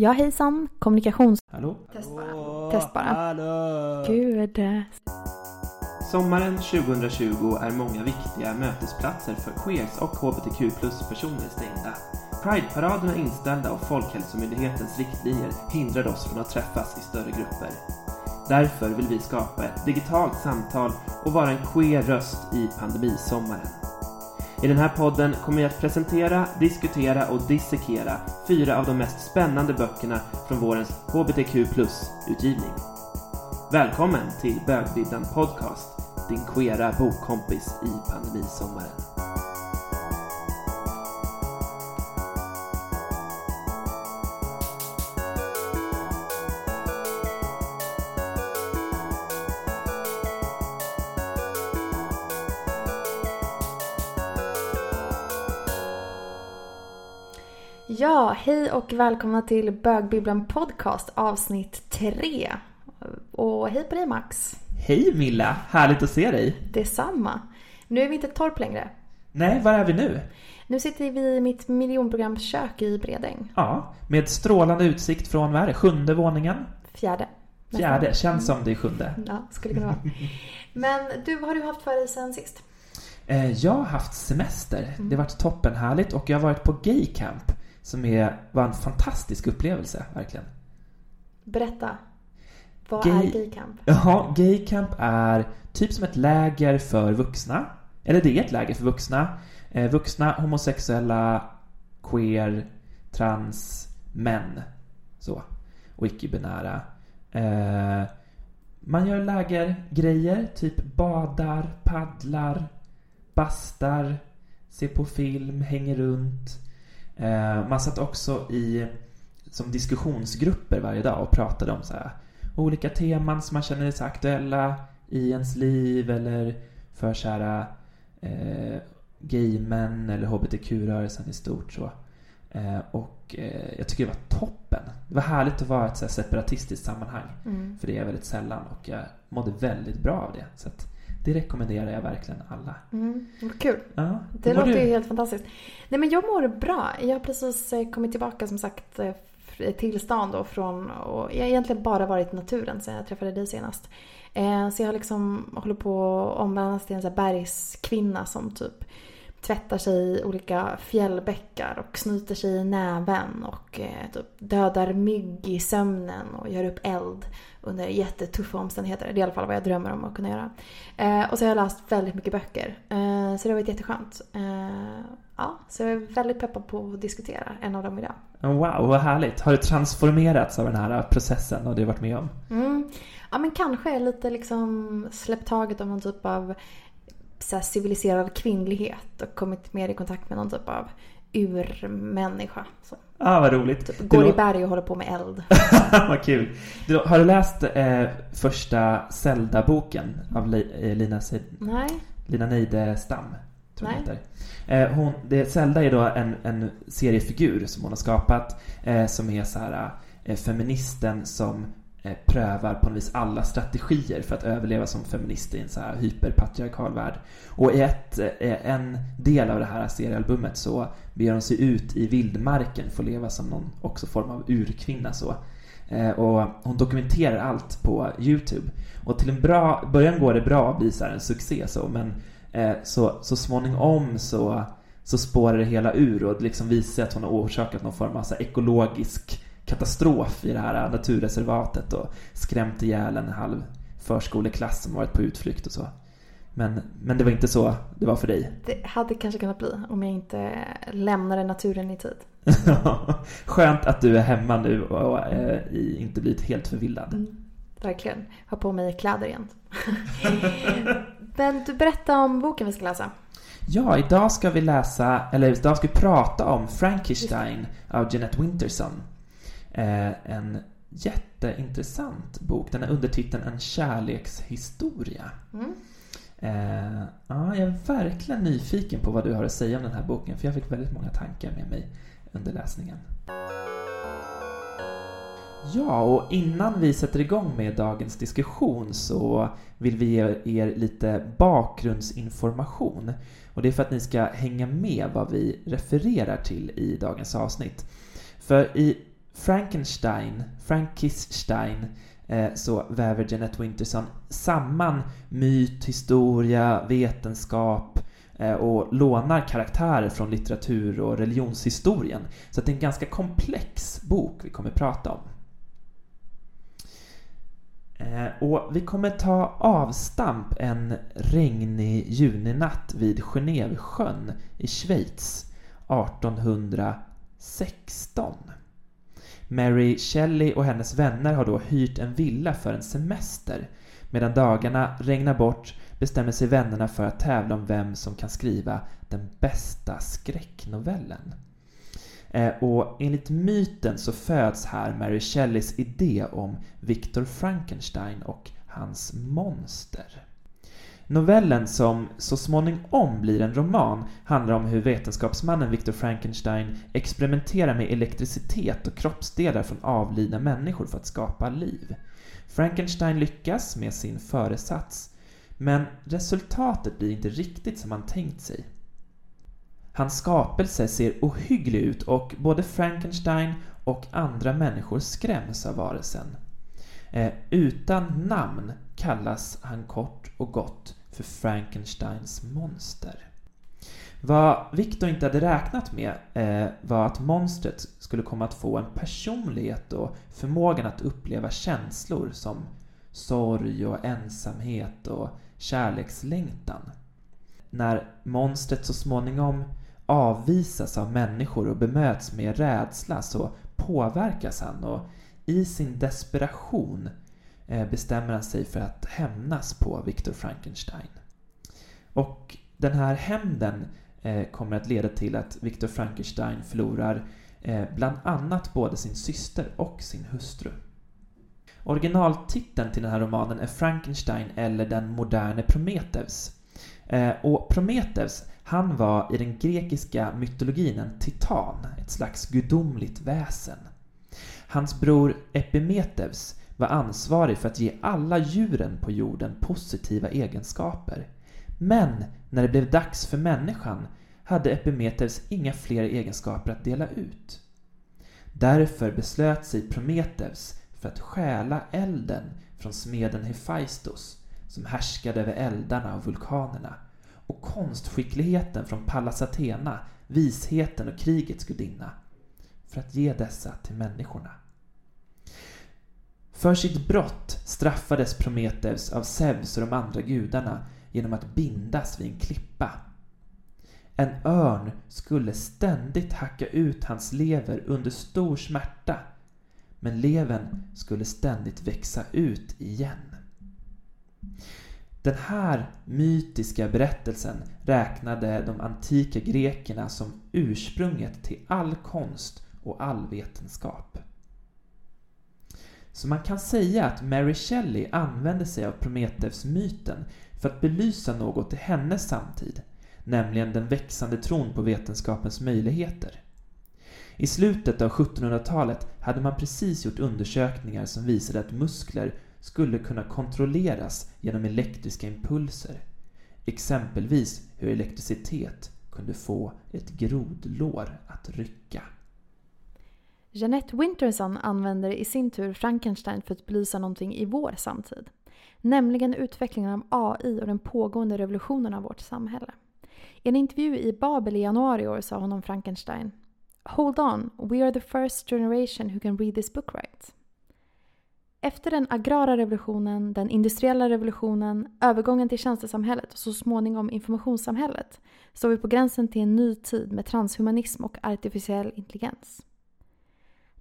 Ja hejsan, kommunikations... Hallå? Test bara. Test bara. Hallå? Gud. Sommaren 2020 är många viktiga mötesplatser för queers och hbtq plus-personer stängda. Prideparaderna är inställda och Folkhälsomyndighetens riktlinjer hindrar oss från att träffas i större grupper. Därför vill vi skapa ett digitalt samtal och vara en queer röst i pandemisommaren. I den här podden kommer jag att presentera, diskutera och dissekera fyra av de mest spännande böckerna från vårens hbtq plus-utgivning. Välkommen till Bögdiddan Podcast, din queera bokkompis i pandemisommaren. Ja, hej och välkomna till Bögbibblan Podcast avsnitt 3. Och hej på dig Max. Hej Milla, härligt att se dig. Detsamma. Nu är vi inte ett torp längre. Nej, var är vi nu? Nu sitter vi i mitt miljonprogramskök i Bredäng. Ja, med strålande utsikt från, vad är det, sjunde våningen? Fjärde. Nästan. Fjärde, känns som det är sjunde. Ja, skulle kunna vara. Men du, vad har du haft för dig sen sist? Eh, Jag har haft semester. Det har varit toppenhärligt och jag har varit på gaycamp som är, var en fantastisk upplevelse, verkligen. Berätta. Vad Gay- är gaycamp? Jaha, gaycamp är typ som ett läger för vuxna. Eller det är ett läger för vuxna. Eh, vuxna, homosexuella, queer, trans, män. Så. Och icke-binära. Eh, man gör lägergrejer, typ badar, paddlar, bastar, ser på film, hänger runt. Eh, man satt också i som diskussionsgrupper varje dag och pratade om så här olika teman som man känner är så aktuella i ens liv eller för så här eh, gaymän eller hbtq-rörelsen i stort så. Eh, och eh, jag tycker det var toppen. Det var härligt att vara i ett så separatistiskt sammanhang. Mm. För det är väldigt sällan och jag mådde väldigt bra av det. Så att det rekommenderar jag verkligen alla. Mm. Kul. Ja, Det låter du? ju helt fantastiskt. Nej men jag mår bra. Jag har precis eh, kommit tillbaka som sagt eh, till stan då från och jag har egentligen bara varit i naturen sen jag träffade dig senast. Eh, Så jag har liksom håller på att omvandlas till en sån här bergskvinna som typ tvättar sig i olika fjällbäckar och snyter sig i näven och eh, typ dödar mygg i sömnen och gör upp eld under jättetuffa omständigheter. Det är i alla fall vad jag drömmer om att kunna göra. Eh, och så har jag läst väldigt mycket böcker. Eh, så det har varit jätteskönt. Eh, ja, så jag är väldigt peppad på att diskutera en av dem idag. Wow, vad härligt. Har du transformerats av den här processen och det du varit med om? Mm. Ja men kanske lite liksom släppt taget om någon typ av så civiliserad kvinnlighet och kommit mer i kontakt med någon typ av urmänniska. Så, Ah, vad roligt. typ, går i lå- berg och håller på med eld. vad kul. Du, har du läst eh, första Zelda-boken av Li, eh, Lina, Se- Nej. Lina Neidestam? Tror Nej. heter. Eh, hon, det, Zelda är då en, en seriefigur som hon har skapat eh, som är så här eh, feministen som Eh, prövar på något vis alla strategier för att överleva som feminist i en så här hyperpatriarkal värld. Och i ett, eh, en del av det här seriealbumet så beger hon sig ut i vildmarken för att leva som någon också form av urkvinna så. Eh, och hon dokumenterar allt på Youtube. Och till en bra början går det bra och blir så här en succé så, men så, så småningom så, så spårar det hela ur och det liksom visar sig att hon har orsakat någon form av så ekologisk katastrof i det här naturreservatet och skrämt ihjäl en halv förskoleklass som varit på utflykt och så. Men, men det var inte så det var för dig. Det hade kanske kunnat bli om jag inte lämnade naturen i tid. Skönt att du är hemma nu och i- inte blivit helt förvillad. Mm, verkligen. Ha på mig kläder igen. Men du berätta om boken vi ska läsa. Ja, idag ska vi läsa, eller idag ska vi prata om Frankenstein av Jeanette Winterson. Eh, en jätteintressant bok. Den är undertiteln En kärlekshistoria. Mm. Eh, ja, jag är verkligen nyfiken på vad du har att säga om den här boken, för jag fick väldigt många tankar med mig under läsningen. Ja, och innan vi sätter igång med dagens diskussion så vill vi ge er lite bakgrundsinformation. Och det är för att ni ska hänga med vad vi refererar till i dagens avsnitt. För i Frankenstein, Frankenstein, eh, så väver Jeanette Winterson samman myt, historia, vetenskap eh, och lånar karaktärer från litteratur och religionshistorien. Så det är en ganska komplex bok vi kommer prata om. Eh, och vi kommer ta avstamp en regnig juninatt vid Genevesjön i Schweiz 1816. Mary Shelley och hennes vänner har då hyrt en villa för en semester. Medan dagarna regnar bort bestämmer sig vännerna för att tävla om vem som kan skriva den bästa skräcknovellen. Eh, och enligt myten så föds här Mary Shelleys idé om Victor Frankenstein och hans monster. Novellen som så småningom blir en roman handlar om hur vetenskapsmannen Victor Frankenstein experimenterar med elektricitet och kroppsdelar från avlidna människor för att skapa liv. Frankenstein lyckas med sin föresats, men resultatet blir inte riktigt som han tänkt sig. Hans skapelse ser ohygglig ut och både Frankenstein och andra människor skräms av varelsen. Eh, utan namn kallas han kort och gott för Frankensteins monster. Vad Victor inte hade räknat med eh, var att monstret skulle komma att få en personlighet och förmågan att uppleva känslor som sorg och ensamhet och kärlekslängtan. När monstret så småningom avvisas av människor och bemöts med rädsla så påverkas han och i sin desperation Eh, bestämmer han sig för att hämnas på Victor Frankenstein. Och den här hämnden eh, kommer att leda till att Victor Frankenstein förlorar eh, bland annat både sin syster och sin hustru. Originaltiteln till den här romanen är Frankenstein eller den moderne Prometheus. Och Prometheus han var i den grekiska mytologin en titan, ett slags gudomligt väsen. Hans bror Epimetheus var ansvarig för att ge alla djuren på jorden positiva egenskaper. Men när det blev dags för människan hade Epimetheus inga fler egenskaper att dela ut. Därför beslöt sig Prometheus för att stjäla elden från smeden Hephaistos som härskade över eldarna och vulkanerna och konstskickligheten från Pallas Athena, visheten och krigets gudinna, för att ge dessa till människorna. För sitt brott straffades Prometheus av Zeus och de andra gudarna genom att bindas vid en klippa. En örn skulle ständigt hacka ut hans lever under stor smärta, men levern skulle ständigt växa ut igen. Den här mytiska berättelsen räknade de antika grekerna som ursprunget till all konst och all vetenskap. Så man kan säga att Mary Shelley använde sig av Prometheus-myten för att belysa något i hennes samtid, nämligen den växande tron på vetenskapens möjligheter. I slutet av 1700-talet hade man precis gjort undersökningar som visade att muskler skulle kunna kontrolleras genom elektriska impulser. Exempelvis hur elektricitet kunde få ett grodlår att rycka. Jeanette Winterson använder i sin tur Frankenstein för att belysa någonting i vår samtid. Nämligen utvecklingen av AI och den pågående revolutionen av vårt samhälle. I en intervju i Babel i januari i år sa hon om Frankenstein Hold on, we are the first generation who can read this book right. Efter den agrara revolutionen, den industriella revolutionen, övergången till tjänstesamhället och så småningom informationssamhället står vi på gränsen till en ny tid med transhumanism och artificiell intelligens.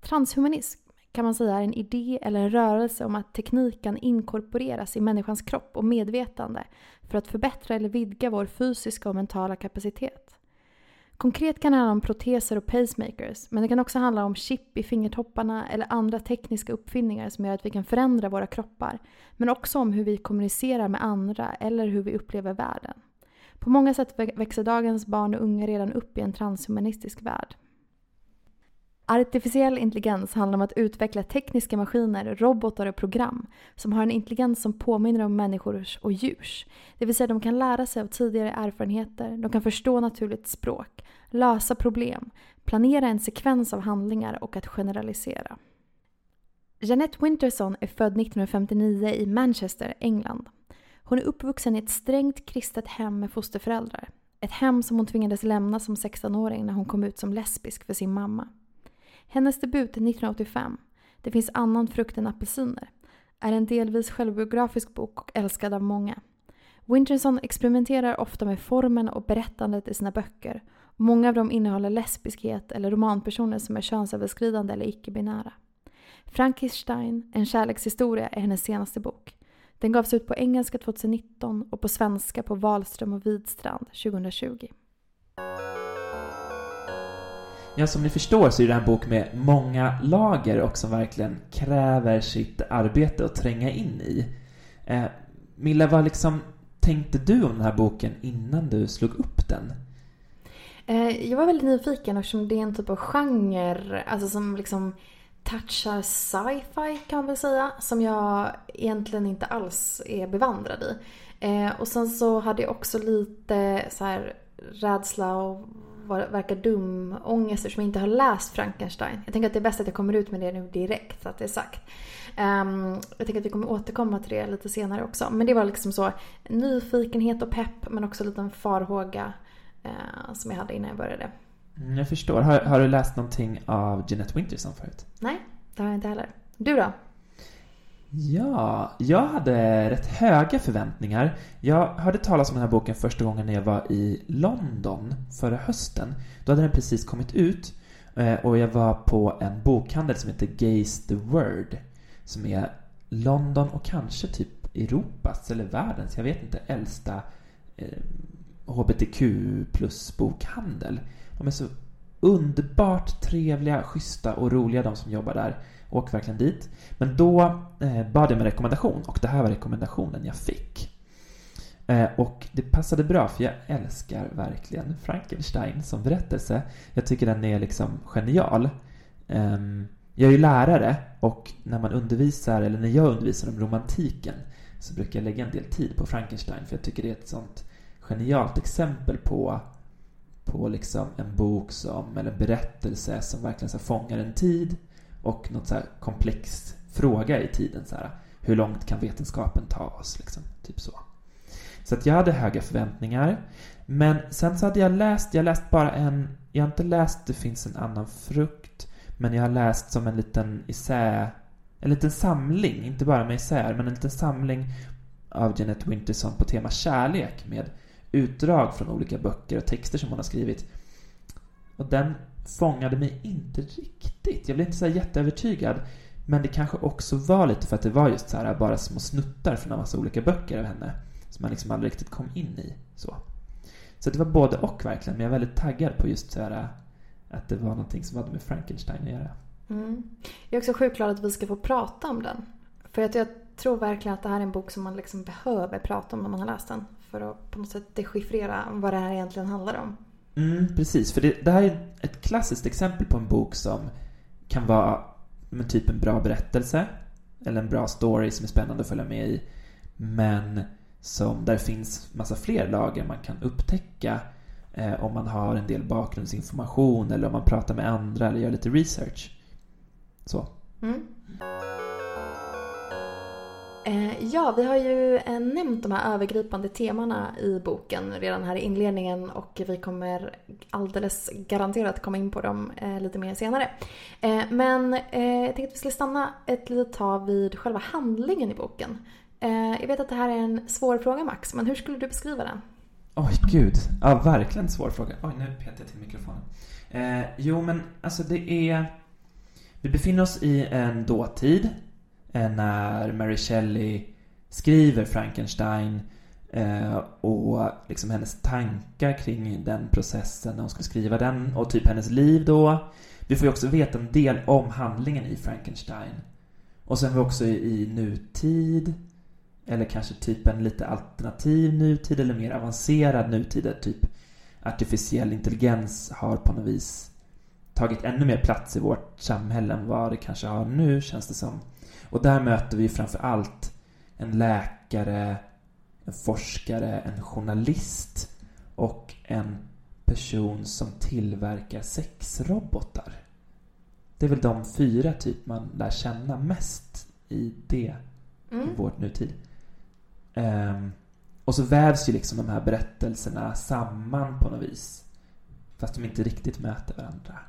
Transhumanism kan man säga är en idé eller en rörelse om att teknik kan inkorporeras i människans kropp och medvetande för att förbättra eller vidga vår fysiska och mentala kapacitet. Konkret kan det handla om proteser och pacemakers, men det kan också handla om chip i fingertopparna eller andra tekniska uppfinningar som gör att vi kan förändra våra kroppar, men också om hur vi kommunicerar med andra eller hur vi upplever världen. På många sätt växer dagens barn och unga redan upp i en transhumanistisk värld. Artificiell intelligens handlar om att utveckla tekniska maskiner, robotar och program som har en intelligens som påminner om människors och djurs. Det vill säga de kan lära sig av tidigare erfarenheter, de kan förstå naturligt språk, lösa problem, planera en sekvens av handlingar och att generalisera. Jeanette Winterson är född 1959 i Manchester, England. Hon är uppvuxen i ett strängt kristet hem med fosterföräldrar. Ett hem som hon tvingades lämna som 16-åring när hon kom ut som lesbisk för sin mamma. Hennes debut 1985, Det finns annan frukt än apelsiner, är en delvis självbiografisk bok och älskad av många. Winterson experimenterar ofta med formen och berättandet i sina böcker. Många av dem innehåller lesbiskhet eller romanpersoner som är könsöverskridande eller icke-binära. Frankenstein, en kärlekshistoria, är hennes senaste bok. Den gavs ut på engelska 2019 och på svenska på Wahlström och Widstrand 2020. Ja, som ni förstår så är det här en bok med många lager och som verkligen kräver sitt arbete att tränga in i. Eh, Milla, vad liksom tänkte du om den här boken innan du slog upp den? Eh, jag var väldigt nyfiken eftersom det är en typ av genre, alltså som liksom touchar sci-fi kan man väl säga, som jag egentligen inte alls är bevandrad i. Eh, och sen så hade jag också lite så här rädsla och verkar dum ångest eftersom jag inte har läst Frankenstein. Jag tänker att det är bäst att jag kommer ut med det nu direkt så att det är sagt. Um, jag tänker att vi kommer återkomma till det lite senare också. Men det var liksom så nyfikenhet och pepp men också en liten farhåga uh, som jag hade innan jag började. Mm, jag förstår. Har, har du läst någonting av Jeanette Winterson förut? Nej, det har jag inte heller. Du då? Ja, jag hade rätt höga förväntningar. Jag hörde talas om den här boken första gången när jag var i London förra hösten. Då hade den precis kommit ut eh, och jag var på en bokhandel som heter Gaze the Word som är London och kanske typ Europas eller världens, jag vet inte, äldsta eh, HBTQ plus bokhandel. De är så underbart trevliga, schyssta och roliga de som jobbar där. Åk verkligen dit. Men då eh, bad jag med rekommendation och det här var rekommendationen jag fick. Eh, och det passade bra för jag älskar verkligen Frankenstein som berättelse. Jag tycker den är liksom genial. Eh, jag är ju lärare och när man undervisar, eller när jag undervisar om romantiken så brukar jag lägga en del tid på Frankenstein för jag tycker det är ett sånt genialt exempel på på liksom en bok som, eller en berättelse som verkligen så fångar en tid och något så här komplex fråga i tiden. Så här, hur långt kan vetenskapen ta oss? Liksom, typ så. Så att jag hade höga förväntningar. Men sen så hade jag läst, jag läst bara en, jag har inte läst Det finns en annan frukt, men jag har läst som en liten essä, en liten samling, inte bara med essäer, men en liten samling av Jeanette Winterson på tema kärlek med utdrag från olika böcker och texter som hon har skrivit. Och den fångade mig inte riktigt. Jag blev inte så jätteövertygad. Men det kanske också var lite för att det var just så här bara små snuttar från en massa olika böcker av henne. Som man liksom aldrig riktigt kom in i. Så, så det var både och verkligen. Men jag är väldigt taggad på just så här att det var någonting som hade med Frankenstein att göra. Mm. Jag är också sjukt glad att vi ska få prata om den. För jag, jag tror verkligen att det här är en bok som man liksom behöver prata om när man har läst den. För att på något sätt dechiffrera vad det här egentligen handlar om. Mm, precis, för det, det här är ett klassiskt exempel på en bok som kan vara men typ en bra berättelse eller en bra story som är spännande att följa med i. Men som där finns massa fler lager man kan upptäcka eh, om man har en del bakgrundsinformation eller om man pratar med andra eller gör lite research. Så. Mm. Eh, ja, vi har ju eh, nämnt de här övergripande temana i boken redan här i inledningen och vi kommer alldeles garanterat komma in på dem eh, lite mer senare. Men jag tänkte att vi skulle stanna ett litet tag vid själva handlingen i boken. Jag vet att det här är en svår fråga Max, men hur skulle du beskriva den? Oj, gud. Ja, verkligen en svår fråga. Oj, nu petar jag till mikrofonen. Eh, jo, men alltså det är... Vi befinner oss i en dåtid Eh, när Mary Shelley skriver Frankenstein eh, och liksom hennes tankar kring den processen när hon skulle skriva den och typ hennes liv då. Vi får ju också veta en del om handlingen i Frankenstein. Och sen är vi också i nutid, eller kanske typ en lite alternativ nutid eller mer avancerad nutid där typ artificiell intelligens har på något vis tagit ännu mer plats i vårt samhälle än vad det kanske har nu, känns det som. Och där möter vi framför allt en läkare, en forskare, en journalist och en person som tillverkar sexrobotar. Det är väl de fyra typ man lär känna mest i det, Mm. i vårt nutid. Ehm, och så vävs ju liksom de här berättelserna samman på något vis. Fast de inte riktigt möter varandra.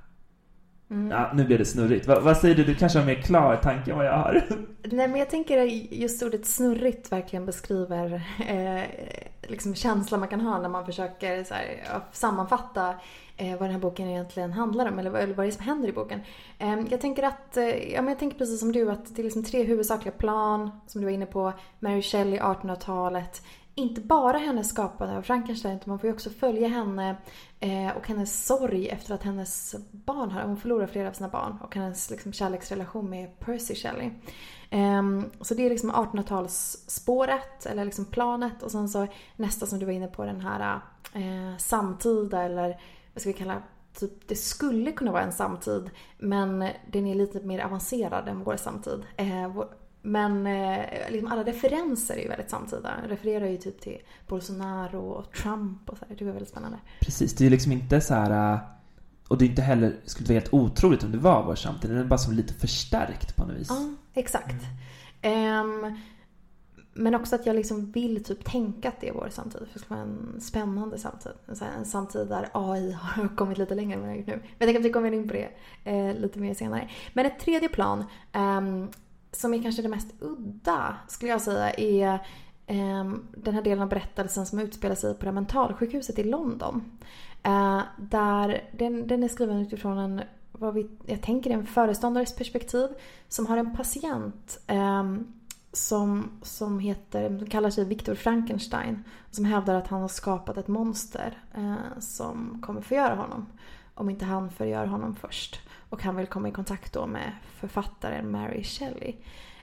Mm. Ja, nu blev det snurrigt. Va, vad säger du? Du kanske har mer klar tanke än vad jag har? Nej, men jag tänker att just ordet snurrigt verkligen beskriver eh, liksom känslan man kan ha när man försöker så här, sammanfatta eh, vad den här boken egentligen handlar om eller, vad- eller vad det är som händer i boken. Eh, jag tänker att, eh, ja men jag tänker precis som du att det är liksom tre huvudsakliga plan som du var inne på. Mary Shelley, 1800-talet. Inte bara hennes skapande av Frankenstein utan man får ju också följa henne eh, och hennes sorg efter att hennes barn har, hon förlorar flera av sina barn och hennes liksom, kärleksrelation med Percy Shelley. Ehm, så det är liksom 1800-talsspåret, eller liksom planet. Och sen så nästa som du var inne på, den här eh, samtida eller vad ska vi kalla Typ, det skulle kunna vara en samtid men den är lite mer avancerad än vår samtid. Eh, vår, men eh, liksom alla referenser är ju väldigt samtida. Refererar ju typ till Bolsonaro och Trump och så här. Det var väldigt spännande. Precis, det är ju liksom inte så här... äh, Och det är inte heller, skulle vara helt otroligt om det var vår samtid. Den är bara som lite förstärkt på något vis. Ja, exakt. Ehm, men också att jag liksom vill typ tänka att det är vår samtid. För det ska vara en spännande samtid. En, samtid där AI har kommit lite längre än vad jag gjort nu. Men jag tänker att vi kommer in på det eh, lite mer senare. Men ett tredje plan ehm, som är kanske det mest udda skulle jag säga är ehm, den här delen av berättelsen som utspelar sig på det här mentalsjukhuset i London. Eh, där den, den är skriven utifrån en, vad vi, jag tänker en föreståndares perspektiv som har en patient ehm, som, som heter, kallar sig Viktor Frankenstein. Som hävdar att han har skapat ett monster eh, som kommer förgöra honom. Om inte han förgör honom först. Och han vill komma i kontakt då med författaren Mary Shelley.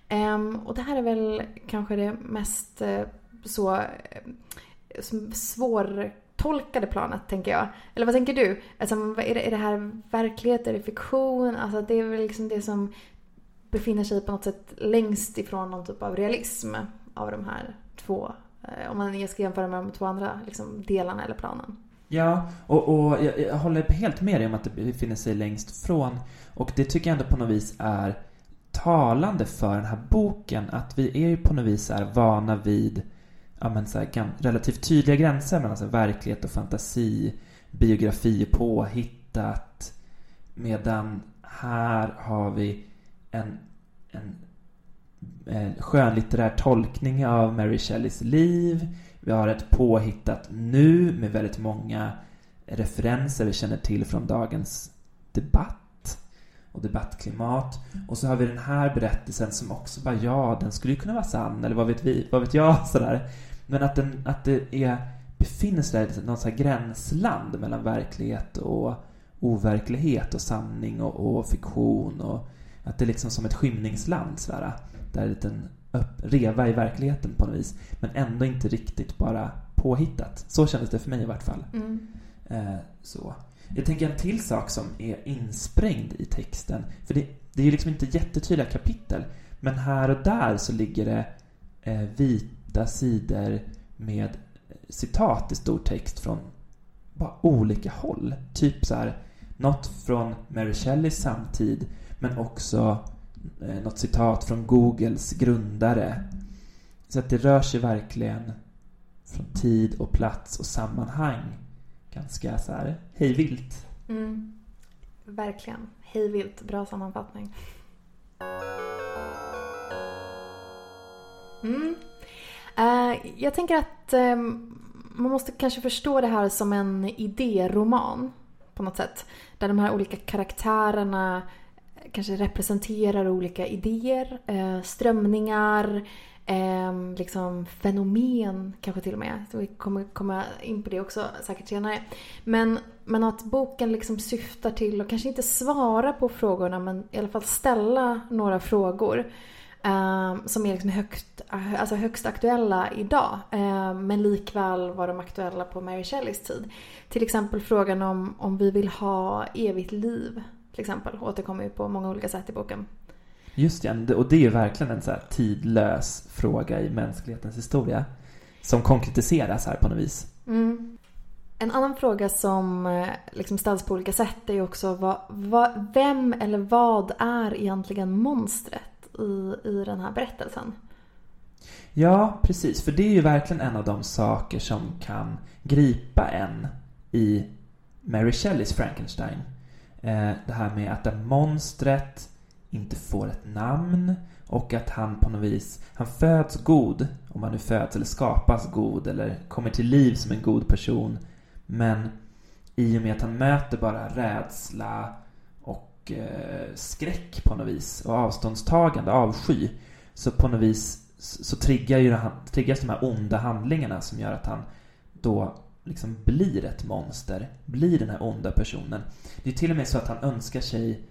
Um, och det här är väl kanske det mest uh, så uh, svårtolkade planet, tänker jag. Eller vad tänker du? Alltså, är, det, är det här verklighet? Är det fiktion? Alltså, det är väl liksom det som befinner sig på något sätt längst ifrån någon typ av realism av de här två. Eh, om man ska jämföra med de två andra liksom, delarna eller planen. Ja, och, och jag, jag håller helt med dig om att det befinner sig längst från. Och det tycker jag ändå på något vis är talande för den här boken. Att vi är ju på något vis är vana vid ja, men så här, relativt tydliga gränser mellan så här, verklighet och fantasi, biografi och påhittat. Medan här har vi en, en, en skönlitterär tolkning av Mary Shelleys liv. Vi har ett påhittat nu med väldigt många referenser vi känner till från dagens debatt och debattklimat. Och så har vi den här berättelsen som också bara, ja, den skulle ju kunna vara sann, eller vad vet vi, vad vet jag, sådär. Men att, den, att det är, befinner sig där i något slags gränsland mellan verklighet och overklighet och sanning och, och fiktion och att det är liksom som ett skymningsland sådär. Där en liten reva i verkligheten på något vis. Men ändå inte riktigt bara påhittat. Så kändes det för mig i vart fall. Mm. Eh, så. Jag tänker en till sak som är insprängd i texten. För det, det är ju liksom inte jättetydliga kapitel. Men här och där så ligger det eh, vita sidor med citat i stor text från bara olika håll. Typ så här, något från Mary Shelleys samtid, men också eh, något citat från Googles grundare. Så att det rör sig verkligen från tid och plats och sammanhang ganska så här hejvilt. Mm. Verkligen. Hejvilt. Bra sammanfattning. Mm. Uh, jag tänker att um, man måste kanske förstå det här som en idéroman på något sätt. Där de här olika karaktärerna kanske representerar olika idéer, eh, strömningar, eh, liksom fenomen kanske till och med. Så vi kommer komma in på det också säkert senare. Men, men att boken liksom syftar till att kanske inte svara på frågorna men i alla fall ställa några frågor. eh, som är liksom högt, alltså högst aktuella idag. eh, men likväl var de aktuella på Mary Shelleys tid. Till exempel frågan om, om vi vill ha evigt liv. Till exempel återkommer ju på många olika sätt i boken. Just det, och det är ju verkligen en så här tidlös fråga i mänsklighetens historia. Som konkretiseras här på något vis. Mm. En annan fråga som eh, liksom ställs på olika sätt är ju också vad, vad, vem eller vad är egentligen monstret i, i den här berättelsen? Ja, precis. För det är ju verkligen en av de saker som kan gripa en i Mary Shelleys Frankenstein. Eh, det här med att det monstret inte får ett namn och att han på något vis, han föds god, om han nu föds eller skapas god eller kommer till liv som en god person. Men i och med att han möter bara rädsla och eh, skräck på något vis och avståndstagande, avsky, så på något vis så triggar ju, triggas de här onda handlingarna som gör att han då liksom blir ett monster, blir den här onda personen. Det är till och med så att han önskar sig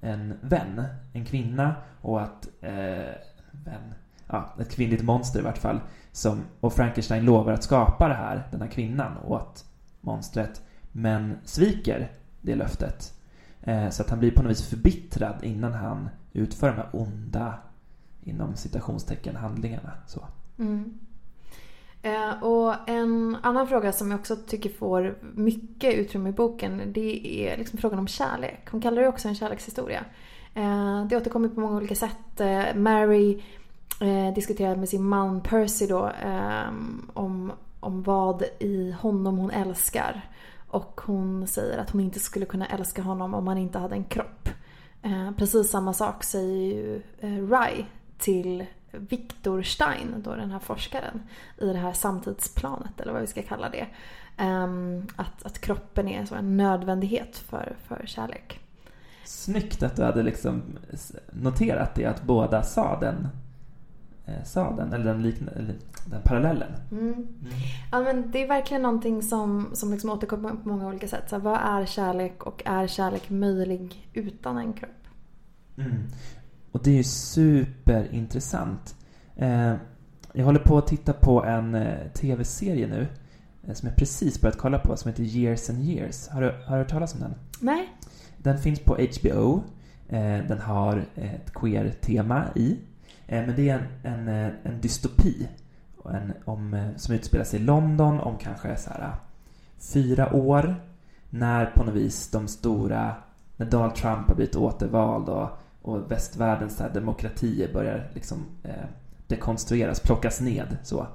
en vän, en kvinna och att eh, vän, ja, ett kvinnligt monster i vart fall. Som, och Frankenstein lovar att skapa det här, den här kvinnan åt monstret, men sviker det löftet. Eh, så att han blir på något vis förbittrad innan han utför de här onda, inom citationstecken, handlingarna. Så. Mm. Eh, och en annan fråga som jag också tycker får mycket utrymme i boken det är liksom frågan om kärlek. Hon kallar det också en kärlekshistoria. Eh, det återkommer på många olika sätt. Eh, Mary eh, diskuterar med sin man Percy då ehm, om, om vad i honom hon älskar. Och hon säger att hon inte skulle kunna älska honom om han inte hade en kropp. Eh, precis samma sak säger ju eh, Rye till Victor Stein, då den här forskaren, i det här samtidsplanet eller vad vi ska kalla det. Um, att, att kroppen är så en nödvändighet för, för kärlek. Snyggt att du hade liksom noterat det, att båda sa den, eh, sa den eller den, likna, den parallellen. Mm. Mm. Ja, men det är verkligen någonting som, som liksom återkommer på många olika sätt. Så vad är kärlek och är kärlek möjlig utan en kropp? Mm. Och det är ju superintressant. Eh, jag håller på att titta på en eh, tv-serie nu eh, som jag precis börjat kolla på som heter Years and Years. Har du, har du hört talas om den? Nej. Den finns på HBO. Den har ett queer-tema i. Men det är en, en, en dystopi en, om, som utspelar sig i London om kanske så här, fyra år. När på något vis de stora, när Donald Trump har blivit återvald och och västvärldens här, demokratier börjar liksom eh, dekonstrueras, plockas ned. Så.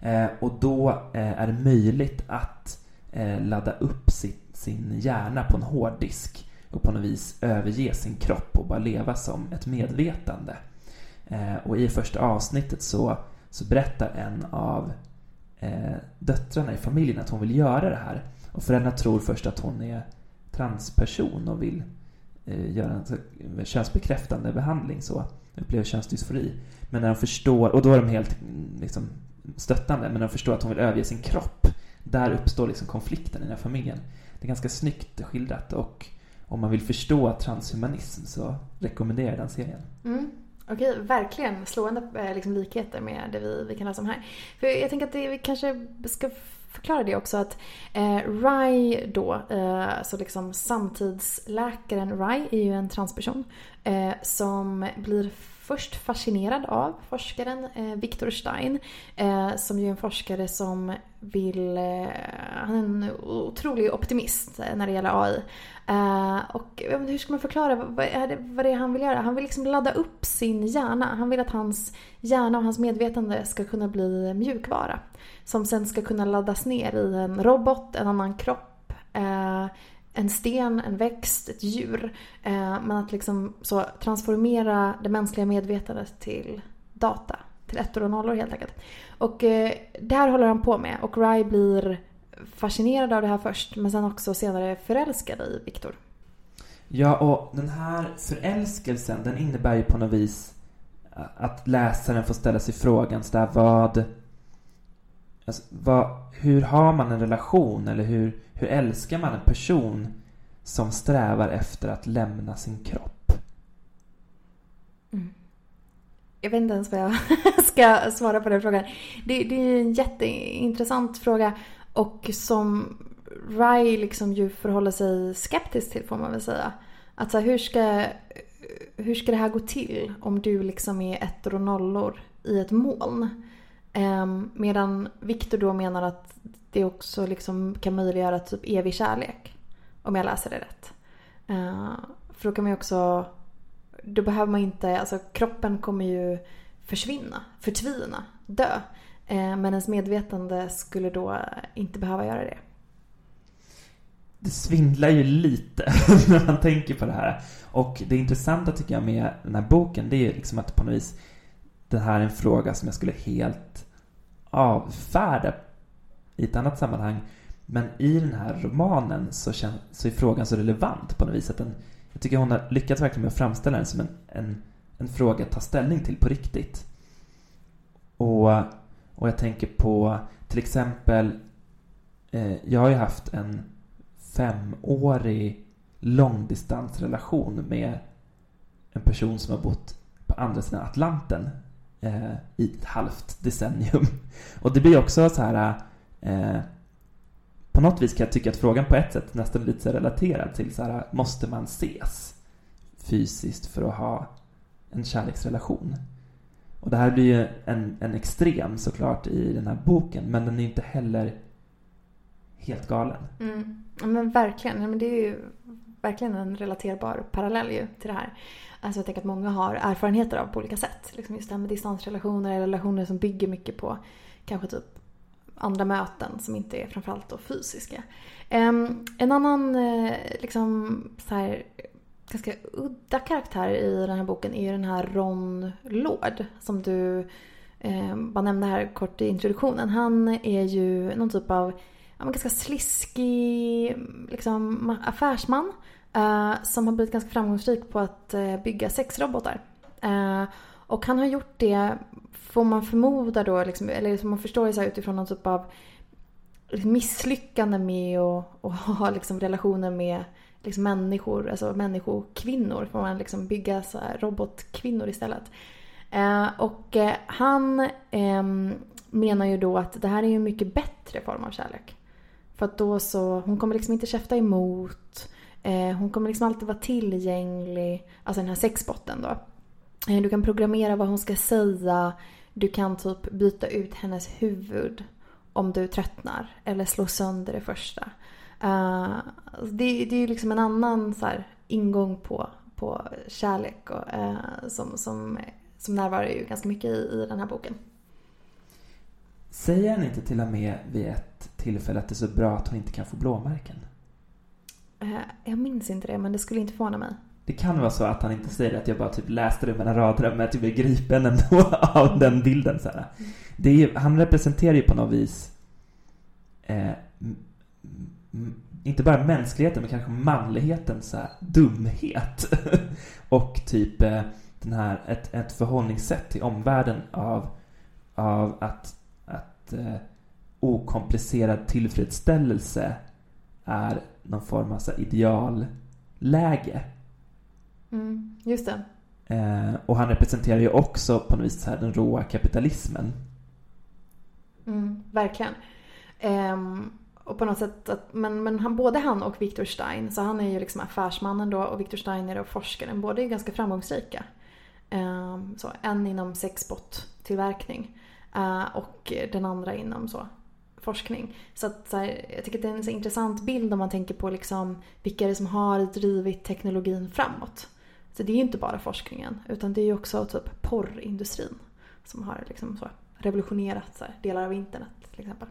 Eh, och då eh, är det möjligt att eh, ladda upp sitt, sin hjärna på en hårddisk och på något vis överge sin kropp och bara leva som ett medvetande. Eh, och i första avsnittet så, så berättar en av eh, döttrarna i familjen att hon vill göra det här. Och föräldrarna tror först att hon är transperson och vill Eh, göra en eh, könsbekräftande behandling så, upplever könsdysfori. Men när de förstår, och då är de helt mm, liksom, stöttande, men när de förstår att hon vill överge sin kropp, där uppstår liksom konflikten i den här familjen. Det är ganska snyggt skildrat och om man vill förstå transhumanism så rekommenderar jag den serien. Mm. Okej, verkligen slående eh, liksom, likheter med det vi, vi kan läsa om här. För jag tänker att det, vi kanske ska förklara det också att eh, Rai då, eh, så liksom samtidsläkaren Rai är ju en transperson eh, som blir först fascinerad av forskaren eh, Victor Stein eh, som ju är en forskare som vill, eh, han är en otrolig optimist när det gäller AI. Eh, och hur ska man förklara vad är, det, vad det är han vill göra? Han vill liksom ladda upp sin hjärna. Han vill att hans hjärna och hans medvetande ska kunna bli mjukvara. Som sen ska kunna laddas ner i en robot, en annan kropp, eh, en sten, en växt, ett djur. Eh, men att liksom så transformera det mänskliga medvetandet till data. Till ettor och nollor helt enkelt. Och eh, det här håller han på med och Rai blir fascinerad av det här först men sen också senare förälskad i Viktor. Ja, och den här förälskelsen den innebär ju på något vis att läsaren får ställa sig frågan så där, vad, alltså, vad... Hur har man en relation eller hur, hur älskar man en person som strävar efter att lämna sin kropp? Mm. Jag vet inte ens vad jag ska svara på den frågan. Det, det är en jätteintressant fråga och som Rai liksom ju förhåller sig skeptisk till får man väl säga. Att så här, hur, ska, hur ska det här gå till om du liksom är ettor och nollor i ett moln? Um, medan Viktor då menar att det också liksom kan möjliggöra typ evig kärlek. Om jag läser det rätt. Uh, för då kan man ju också... Då behöver man inte... Alltså kroppen kommer ju försvinna, förtvina, dö. Uh, men ens medvetande skulle då inte behöva göra det. Det svindlar ju lite när man tänker på det här. Och det intressanta tycker jag med den här boken det är ju liksom att på något vis det här är en fråga som jag skulle helt avfärda i ett annat sammanhang. Men i den här romanen så, känns, så är frågan så relevant på något vis att den, jag tycker hon har lyckats verkligen med att framställa den som en, en, en fråga att ta ställning till på riktigt. Och, och jag tänker på till exempel, eh, jag har ju haft en femårig långdistansrelation med en person som har bott på andra sidan Atlanten eh, i ett halvt decennium. Och det blir också så här eh, på något vis kan jag tycka att frågan på ett sätt nästan är lite så relaterad till så här, måste man ses fysiskt för att ha en kärleksrelation? Och det här blir ju en, en extrem såklart i den här boken, men den är inte heller helt galen. Mm. Ja, men verkligen. men det är ju verkligen en relaterbar parallell ju till det här. Alltså jag tänker att många har erfarenheter av på olika sätt. Liksom just det här med distansrelationer, eller relationer som bygger mycket på kanske typ andra möten som inte är framförallt då fysiska. Um, en annan uh, liksom så här, ganska udda karaktär i den här boken är ju den här Ron Lord som du ehm, bara nämnde här kort i introduktionen. Han är ju någon typ av ja, ganska sliskig liksom, affärsman uh, som har blivit ganska framgångsrik på att uh, bygga sexrobotar. Uh, och han har gjort det, får man förmoda då, liksom, eller som man förstår så utifrån någon typ av liksom, misslyckande med att, att ha liksom, relationer med liksom, människor, alltså människokvinnor. Får man liksom bygga så robotkvinnor istället. och han ehm, menar ju då att det här är en mycket bättre form av kärlek. För att då så, hon kommer liksom inte käfta emot. Eh, hon kommer liksom alltid vara tillgänglig. Alltså den här sexbotten då. Eh, du kan programmera vad hon ska säga. Du kan typ byta ut hennes huvud om du tröttnar. Eller slå sönder det första. Uh, det, det är ju liksom en annan så här, ingång på, på kärlek och, uh, som, som, som närvarar ju ganska mycket i, i den här boken. Säger han inte till och med vid ett tillfälle att det är så bra att hon inte kan få blåmärken? Eh, jag minns inte det, men det skulle inte förvåna mig. Det kan vara så att han inte säger att jag bara typ läste det mellan raderna, men att jag typ blev gripen ändå av den bilden. Så Det är ju, han representerar ju på något vis eh, inte bara mänskligheten, men kanske manlighetens så här, dumhet. och typ eh, den här, ett, ett förhållningssätt till omvärlden av, av att, att eh, okomplicerad tillfredsställelse är någon form av så idealläge. Mm, just det. Eh, och han representerar ju också på något vis så här den råa kapitalismen. Mm, verkligen. Um, och på något sätt, att, men, men han, både han och Victor Stein, så han är ju liksom affärsmannen då och Victor Stein är då forskaren. Båda är ganska framgångsrika. Um, så, en inom sexbot-tillverkning uh, och den andra inom så forskning. Så, att, så här, jag tycker att det är en så intressant bild om man tänker på liksom, vilka är det som har drivit teknologin framåt. Så det är ju inte bara forskningen utan det är ju också typ porrindustrin som har liksom så revolutionerat så här, delar av internet till exempel.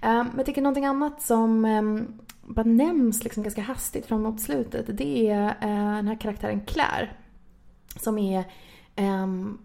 Ehm, men jag tycker någonting annat som ehm, bara nämns liksom ganska hastigt framåt slutet det är eh, den här karaktären Claire. Som är ehm,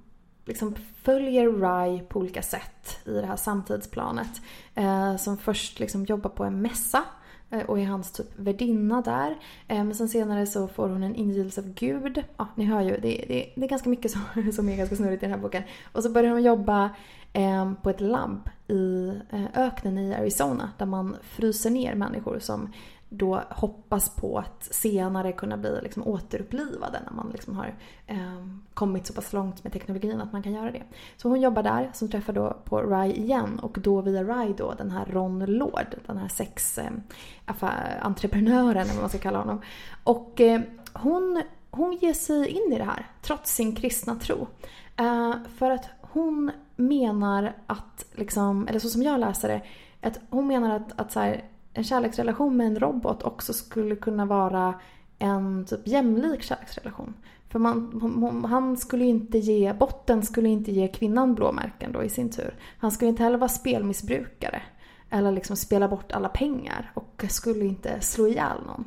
liksom följer Rye på olika sätt i det här samtidsplanet. Eh, som först liksom jobbar på en mässa eh, och är hans typ värdinna där. Eh, men sen senare så får hon en ingivelse av Gud. Ja, ni hör ju, det, det, det är ganska mycket som, som är ganska snurrigt i den här boken. Och så börjar hon jobba eh, på ett labb i eh, öknen i Arizona där man fryser ner människor som då hoppas på att senare kunna bli liksom återupplivade när man liksom har eh, kommit så pass långt med teknologin att man kan göra det. Så hon jobbar där, som träffar då på Rai igen och då via Rai då den här Ron Lord, den här sexentreprenören ehm, eh, eller vad man ska kalla honom. Och eh, hon, hon ger sig in i det här trots sin kristna tro. Eh, för att hon menar att, liksom, eller så som jag läser det, att hon menar att, att så här, en kärleksrelation med en robot också skulle kunna vara en typ jämlik kärleksrelation. För man, han skulle inte ge, botten skulle inte ge kvinnan blåmärken då i sin tur. Han skulle inte heller vara spelmissbrukare. Eller liksom spela bort alla pengar och skulle inte slå ihjäl någon.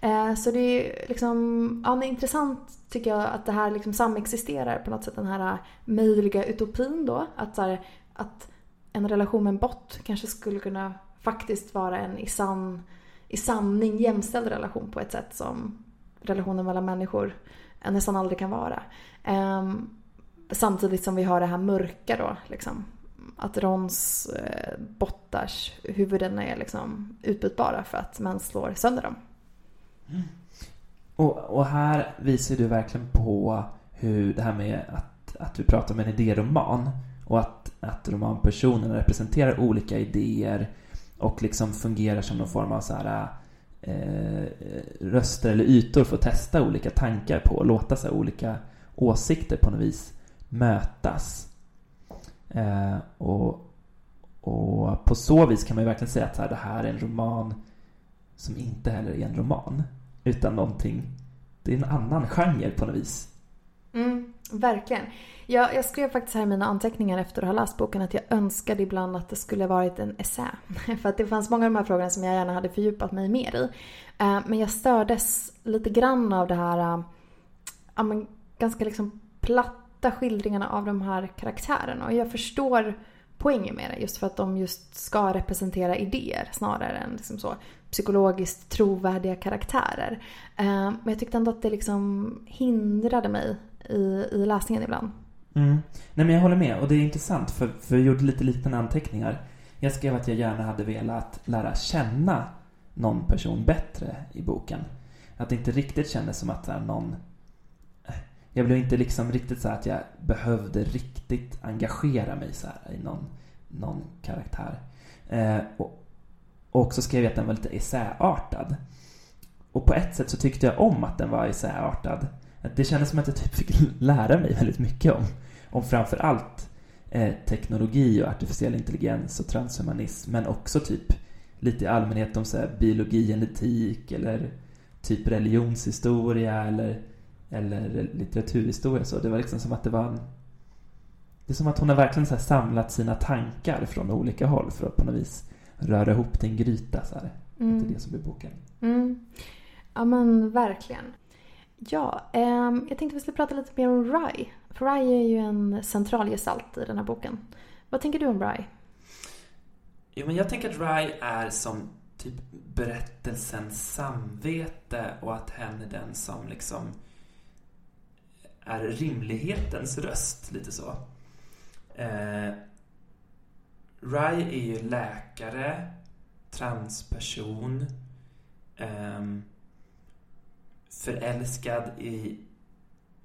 Eh, så det är liksom, ja, men intressant tycker jag att det här liksom samexisterar på något sätt. Den här möjliga utopin då. Att, här, att en relation med en bot kanske skulle kunna faktiskt vara en i, sann, i sanning jämställd relation på ett sätt som relationen mellan människor nästan aldrig kan vara. Um, samtidigt som vi har det här mörka då, liksom. Att Rons eh, bottars huvuden är liksom utbytbara för att man slår sönder dem. Mm. Och, och, här visar du verkligen på hur det här med att, att vi pratar om en idéroman och att, att romanpersonerna representerar olika idéer och liksom fungerar som någon form av så här eh, röster eller ytor för att testa olika tankar på och låta så olika åsikter på något vis mötas. Eh, och, och på så vis kan man ju verkligen säga att här, det här är en roman som inte heller är en roman utan någonting, det är en annan genre på något vis. Mm, verkligen. Jag, jag skrev faktiskt här i mina anteckningar efter att ha läst boken att jag önskade ibland att det skulle varit en essä. För att det fanns många av de här frågorna som jag gärna hade fördjupat mig mer i. Eh, men jag stördes lite grann av det här eh, ja, men ganska liksom platta skildringarna av de här karaktärerna. Och jag förstår poängen med det just för att de just ska representera idéer snarare än liksom så psykologiskt trovärdiga karaktärer. Eh, men jag tyckte ändå att det liksom hindrade mig i, i läsningen ibland. Mm. Nej men jag håller med och det är intressant för, för jag gjorde lite liknande anteckningar. Jag skrev att jag gärna hade velat lära känna någon person bättre i boken. Att det inte riktigt kändes som att någon... Eh, jag blev inte liksom riktigt så att jag behövde riktigt engagera mig så i någon, någon karaktär. Eh, och, och så skrev jag att den var lite essäartad. Och på ett sätt så tyckte jag om att den var essäartad. Det kändes som att jag typ fick lära mig väldigt mycket om, om framför allt eh, teknologi och artificiell intelligens och transhumanism men också typ lite i allmänhet om så här, biologi, genetik eller typ religionshistoria eller, eller litteraturhistoria. Så det var liksom som att det var en... Det är som att hon har verkligen så samlat sina tankar från olika håll för att på något vis röra ihop till en gryta. Så här. Mm. Det är det som är boken. Mm. Ja men verkligen. Ja, eh, jag tänkte vi skulle prata lite mer om Rai. För Rai är ju en central gestalt i den här boken. Vad tänker du om Rai? Jo, men jag tänker att Rai är som typ berättelsens samvete och att hen är den som liksom är rimlighetens röst, lite så. Eh, Rai är ju läkare, transperson, eh, förälskad i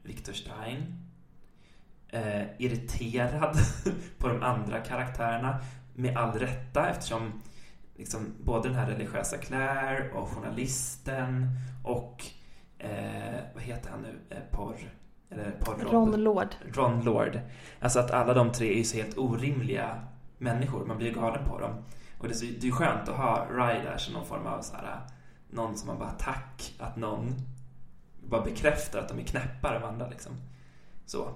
Victor Stein, eh, irriterad på de andra karaktärerna med all rätta eftersom liksom, både den här religiösa Claire och journalisten och eh, vad heter han nu? Eh, porr... Eller porr Ron Lord. Ron Lord. Alltså att alla de tre är ju så helt orimliga människor. Man blir ju galen på dem. Och det är, så, det är skönt att ha Ry där som någon form av så här, någon som man bara tack att någon bara bekräftar att de är knäppare än andra liksom. Så.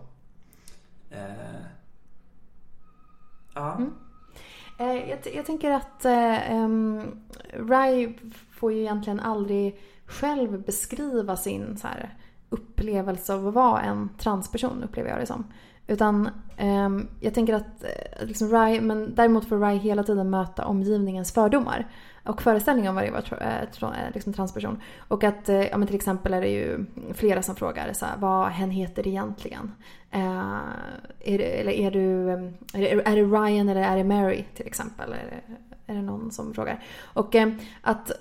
Eh, ja. Mm. Eh, jag, jag, tänker att eh, um, Rai får ju egentligen aldrig själv beskriva sin så här, upplevelse av att vara en transperson, upplever jag det som. Utan um, jag tänker att eh, liksom Rai, men däremot får Rai hela tiden möta omgivningens fördomar och föreställningar om vad det var uh, eh, eh, liksom transperson. Och att, eh, ja men till exempel är det ju flera som frågar så här, vad hen heter egentligen. Uh, är det, eller är du, är det, är det Ryan eller är det Mary till exempel? Är det, är det någon som frågar? Och att,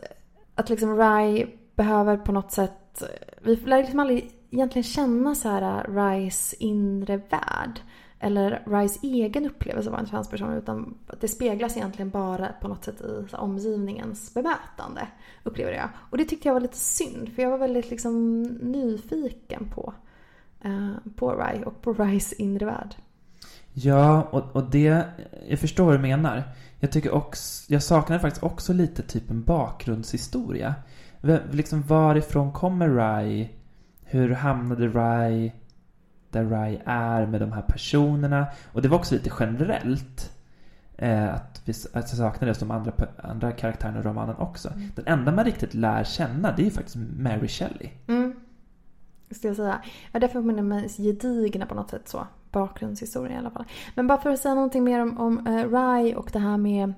att liksom Rai behöver på något sätt, vi lär liksom aldrig egentligen känna så här Rais inre värld. Eller Rais egen upplevelse av en transperson. Utan det speglas egentligen bara på något sätt i så, omgivningens bemötande. Upplever jag. Och det tyckte jag var lite synd. För jag var väldigt liksom nyfiken på, eh, på Rai och på Rais inre värld. Ja, och, och det, jag förstår vad du menar. Jag tycker också, jag saknar faktiskt också lite typ en bakgrundshistoria. Liksom varifrån kommer Rai? Hur hamnade Rai där Rai är med de här personerna? Och det var också lite generellt. Eh, att, vi, att jag saknade just de andra, andra karaktärerna i romanen också. Mm. Den enda man riktigt lär känna det är faktiskt Mary Shelley. Mm. Ska jag säga. Ja, därför är de mest gedigna på något sätt så. Bakgrundshistoria i alla fall. Men bara för att säga någonting mer om, om uh, Rai och det här med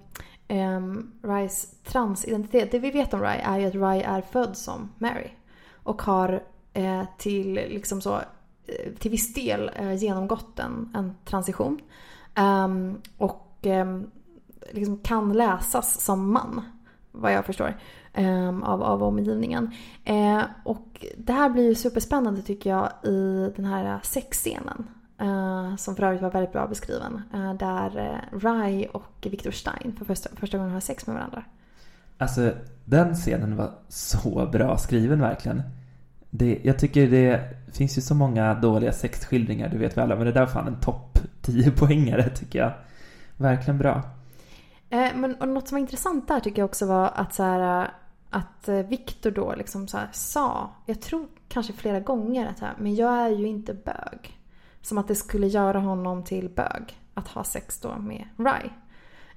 um, Rais transidentitet. Det vi vet om Rai är ju att Rai är född som Mary. Och har uh, till, liksom så, Eh, till viss del eh, genomgått en, en transition. Um, och um, liksom kan läsas som man. Vad jag förstår. Um, av, av omgivningen. Uh, och det här blir ju superspännande tycker jag i den här sexscenen. Uh, som för övrigt var väldigt bra beskriven. Uh, där uh, Rai och Victor Stein för första, första gången har sex med varandra. Alltså den scenen var så bra skriven verkligen. Det, jag tycker det finns ju så många dåliga sexskildringar, du vet väl men det där var fan en topp 10 poängare tycker jag. Verkligen bra. Eh, men och något som var intressant där tycker jag också var att så här, eh, att eh, Victor då liksom så sa, jag tror kanske flera gånger att här, men jag är ju inte bög. Som att det skulle göra honom till bög att ha sex då med Rai.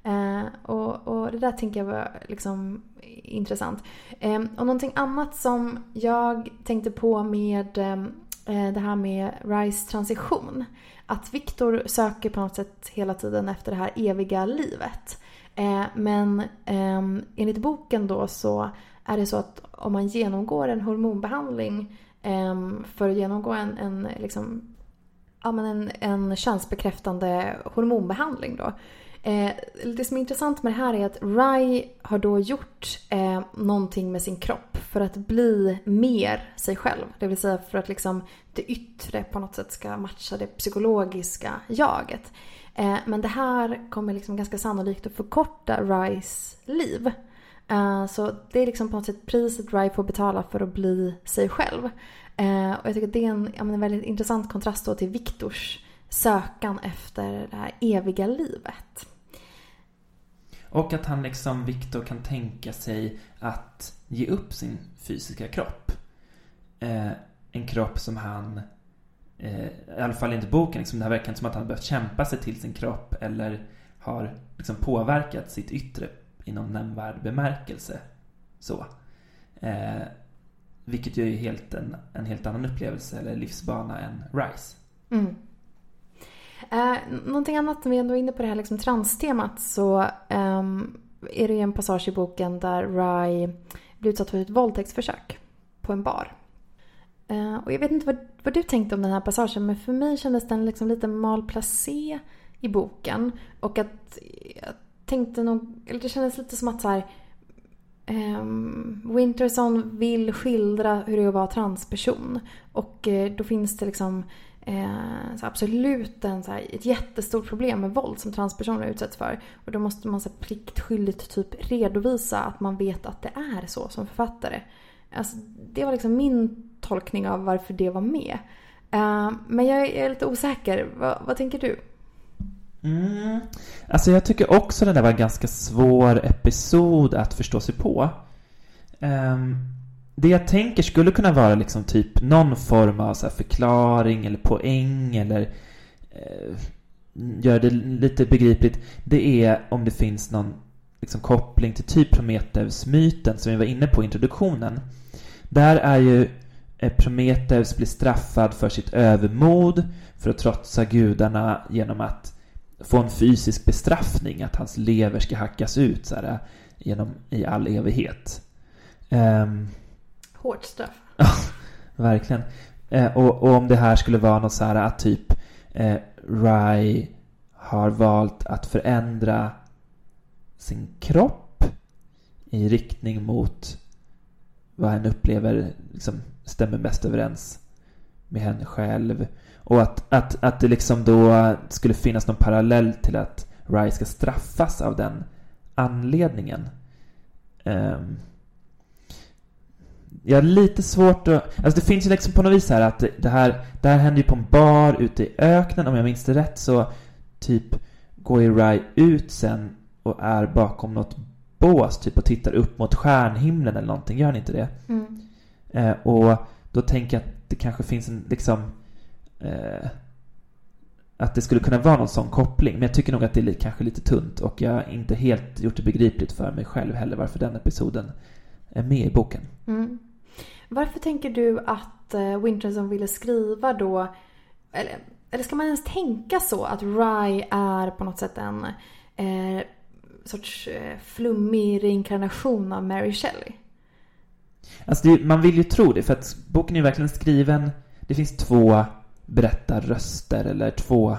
Eh, och, och, det där tänker jag var liksom intressant. Eh, och någonting annat som jag tänkte på med ehm, eh, det här med RISE transition. Att Viktor söker på något sätt hela tiden efter det här eviga livet. Eh, men eh, enligt boken då så är det så att om man genomgår en hormonbehandling ehm, för att genomgå en, en liksom ja, men en, en könsbekräftande hormonbehandling då. Eh, det som är intressant med det här är att Rai har då gjort eh, någonting med sin kropp för att bli mer sig själv. Det vill säga för att liksom det yttre på något sätt ska matcha det psykologiska jaget. Eh, men det här kommer liksom ganska sannolikt att förkorta Rais liv. Eh, så det är liksom på något sätt priset Rai får betala för att bli sig själv. Eh, och jag tycker att det är en, en väldigt intressant kontrast då till Viktors sökan efter det här eviga livet. Och att han liksom, Viktor kan tänka sig att ge upp sin fysiska kropp. Eh, en kropp som han, eh, i alla fall inte boken, liksom, det här verkar inte som att han behövt kämpa sig till sin kropp eller har liksom påverkat sitt yttre i någon nämnvärd bemärkelse. Så. Eh, vilket ju är helt en, en helt annan upplevelse eller livsbana än RISE. Mm. Eh, någonting annat när vi ändå är inne på det här liksom transtemat så eh, är det ju en passage i boken där Rai blir utsatt för ett våldtäktsförsök på en bar. Eh, och jag vet inte vad, vad, du tänkte om den här passagen men för mig kändes den liksom lite malplacé i boken. Och att jag tänkte nog, eller det kändes lite som att så här, Um, Winterson vill skildra hur det är att vara transperson. Och uh, då finns det liksom Eh, så absolut en, så här, ett jättestort problem med våld som transpersoner utsätts för. Och då måste man så här, pliktskyldigt typ redovisa att man vet att det är så som författare. Alltså, det var liksom min tolkning av varför det var med. Eh, men jag är lite osäker. Va, vad tänker du? Mm. Alltså jag tycker också den där var en ganska svår episod att förstå sig på. Um, det jag tänker skulle kunna vara liksom typ någon form av så förklaring eller poäng eller eh, gör det lite begripligt. Det är om det finns någon liksom, koppling till typ Prometheus-myten som vi var inne på i introduktionen. Där är ju eh, Prometheus blir straffad för sitt övermod, för att trotsa gudarna genom att få en fysisk bestraffning, att hans lever ska hackas ut så här, eh, genom, i all evighet. Um, Hårt straff. Ja, verkligen. Eh, och, och, om det här skulle vara något så här att typ eh, Rai har valt att förändra sin kropp i riktning mot vad hen upplever liksom, stämmer mest överens med henne själv. Och att, att, att det liksom då skulle finnas någon parallell till att Rai ska straffas av den anledningen. Um, jag har lite svårt att... Alltså det finns ju liksom på något vis här att det här, det här händer ju på en bar ute i öknen. Om jag minns det rätt så typ går ju Rai ut sen och är bakom något bås typ och tittar upp mot stjärnhimlen eller någonting. Gör han inte det? Mm. Eh, och då tänker jag att det kanske finns en liksom eh, att det skulle kunna vara någon sån koppling. Men jag tycker nog att det är kanske lite tunt och jag har inte helt gjort det begripligt för mig själv heller varför den episoden är med i boken. Mm. Varför tänker du att eh, Winterson ville skriva då, eller, eller ska man ens tänka så att Rye är på något sätt en eh, sorts eh, flummig reinkarnation av Mary Shelley? Alltså det, man vill ju tro det för att boken är verkligen skriven, det finns två berättarröster eller två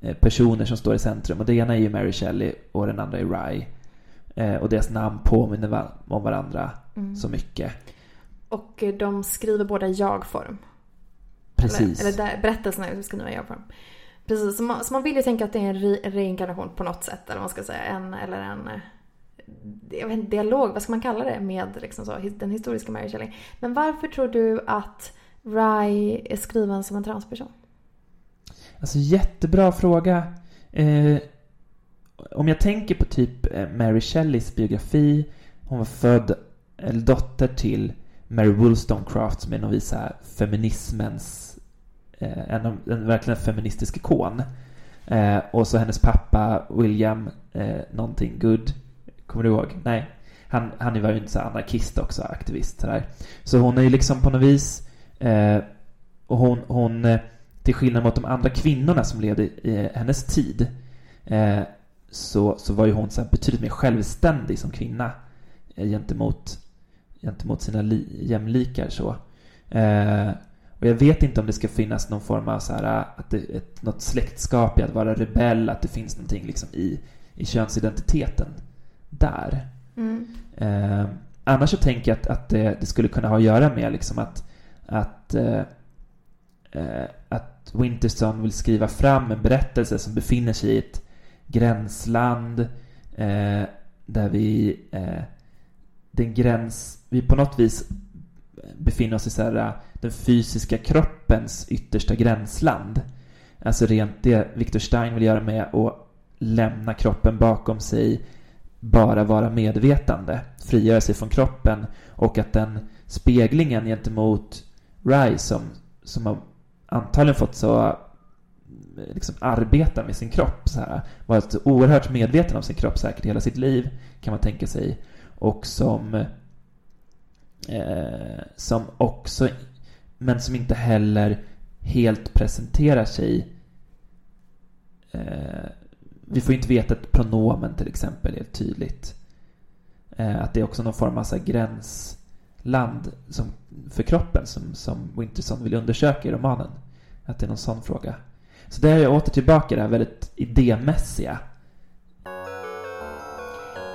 eh, personer som står i centrum och det ena är ju Mary Shelley och den andra är Rye. Och deras namn påminner om varandra mm. så mycket. Och eh, de skriver båda i jag-form. Precis. Eller, eller där, berättelserna är skrivna i jag-form. Precis, så man, så man vill ju tänka att det är en re reinkarnation på något sätt. Eller man ska säga. En, eller en jag vet inte, dialog, vad ska man kalla det, med liksom så, den historiska Mary Shelley. Men varför tror du att Rye är skriven som en transperson? Alltså jättebra fråga. Eh, om jag tänker på typ eh, Mary Shelleys biografi. Hon var född, eller dotter till Mary Wollstonecraft som är någon vis feminismens, eh, en, en verkligen feministisk ikon. Eh, och så hennes pappa William eh, någonting good. Kommer du ihåg? Nej. Han, han var ju inte så anarkist också, aktivist sådär. Så hon är ju liksom på något vis eh, och hon, hon eh, till skillnad mot de andra kvinnorna som levde i hennes tid eh, så, så var ju hon så betydligt mer självständig som kvinna eh, gentemot, gentemot sina li, jämlikar. Så. Eh, och jag vet inte om det ska finnas någon form av så här, att det, ett, något släktskap i att vara rebell, att det finns någonting liksom i, i könsidentiteten där. Mm. Eh, annars så tänker jag att, att det, det, skulle kunna ha att göra med liksom att, att, eh, eh att Winterson vill skriva fram en berättelse som befinner sig i ett gränsland eh, där vi eh, den gräns, vi på något vis befinner oss i så här, den fysiska kroppens yttersta gränsland. Alltså rent det Victor Stein vill göra med att lämna kroppen bakom sig, bara vara medvetande, frigöra sig från kroppen och att den speglingen gentemot Rai som, som har antagligen fått så liksom arbeta med sin kropp. Så här, varit oerhört medveten om sin kropp säkert hela sitt liv, kan man tänka sig. Och som, eh, som också, men som inte heller helt presenterar sig eh, vi får inte veta ett pronomen till exempel helt tydligt. Eh, att det är också någon form av så gränsland som, för kroppen som, som Winterson vill undersöka i romanen. Att det är någon sån fråga. Så där är jag åter tillbaka det här väldigt idémässiga.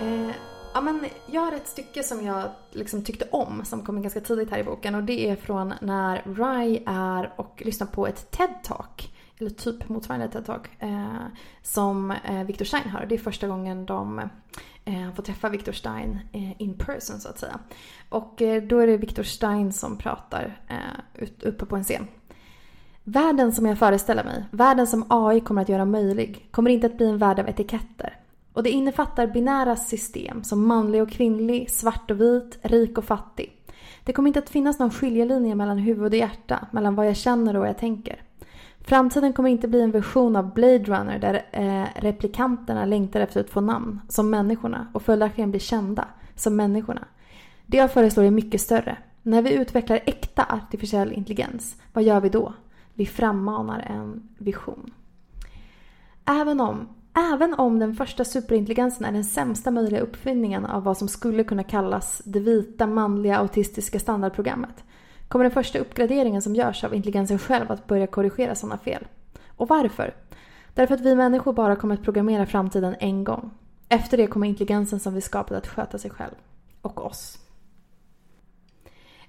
Eh, ja, men jag har ett stycke som jag liksom tyckte om som kommer ganska tidigt här i boken och det är från när Rye är och lyssnar på ett TED-talk eller typ motsvarande TED-talk eh, som eh, Victor Stein har. Det är första gången de eh, får träffa Victor Stein eh, in person så att säga. Och eh, då är det Victor Stein som pratar eh, ut, uppe på en scen. Världen som jag föreställer mig, världen som AI kommer att göra möjlig, kommer inte att bli en värld av etiketter. Och det innefattar binära system som manlig och kvinnlig, svart och vit, rik och fattig. Det kommer inte att finnas någon skiljelinje mellan huvud och hjärta, mellan vad jag känner och vad jag tänker. Framtiden kommer inte bli en version av Blade Runner där eh, replikanterna längtar efter att få namn, som människorna, och följaktligen bli kända, som människorna. Det jag föreslår är mycket större. När vi utvecklar äkta artificiell intelligens, vad gör vi då? Vi frammanar en vision. Även om, även om den första superintelligensen är den sämsta möjliga uppfinningen av vad som skulle kunna kallas det vita manliga autistiska standardprogrammet kommer den första uppgraderingen som görs av intelligensen själv att börja korrigera sådana fel. Och varför? Därför att vi människor bara kommer att programmera framtiden en gång. Efter det kommer intelligensen som vi skapat att sköta sig själv. Och oss.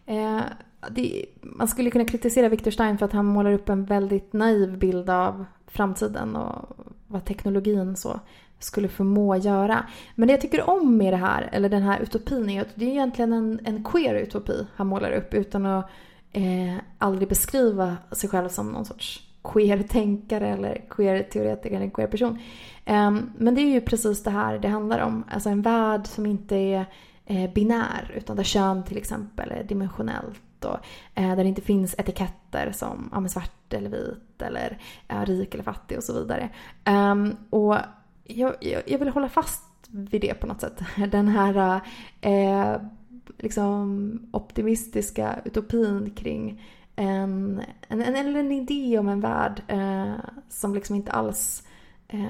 Eh, det, man skulle kunna kritisera Victor Stein för att han målar upp en väldigt naiv bild av framtiden och vad teknologin så skulle förmå göra. Men det jag tycker om med det här, eller den här utopin, är att det är egentligen en, en queer utopi han målar upp utan att eh, aldrig beskriva sig själv som någon sorts queer-tänkare eller queer-teoretiker eller queer-person. Um, ehm, men det är ju precis det här det handlar om. Alltså en värld som inte är eh, binär utan där kön till exempel är dimensionellt och eh, där det inte finns etiketter som ja, svart eller vit eller eh, rik eller fattig och så vidare. Um, och jag, jag, jag, vill hålla fast vid det på något sätt. Den här eh, liksom optimistiska utopin kring en, en, en, eller en idé om en värld eh, som liksom inte alls eh,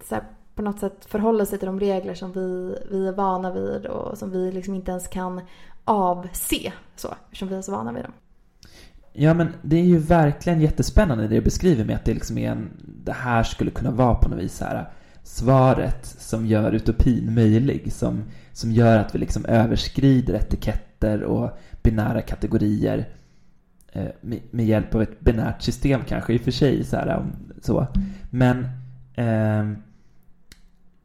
så här, på något sätt förhåller sig till de regler som vi, vi är vana vid och som vi liksom inte ens kan avse så, eftersom vi är så vana vid dem. Ja, men det är ju verkligen jättespännande det du beskriver med att det liksom är en, det här skulle kunna vara på något vis här äh, svaret som gör utopin möjlig, som, som gör att vi liksom överskrider etiketter och binära kategorier eh, med, med, hjälp av ett binärt system kanske i och för sig. Så, här, så. Men eh,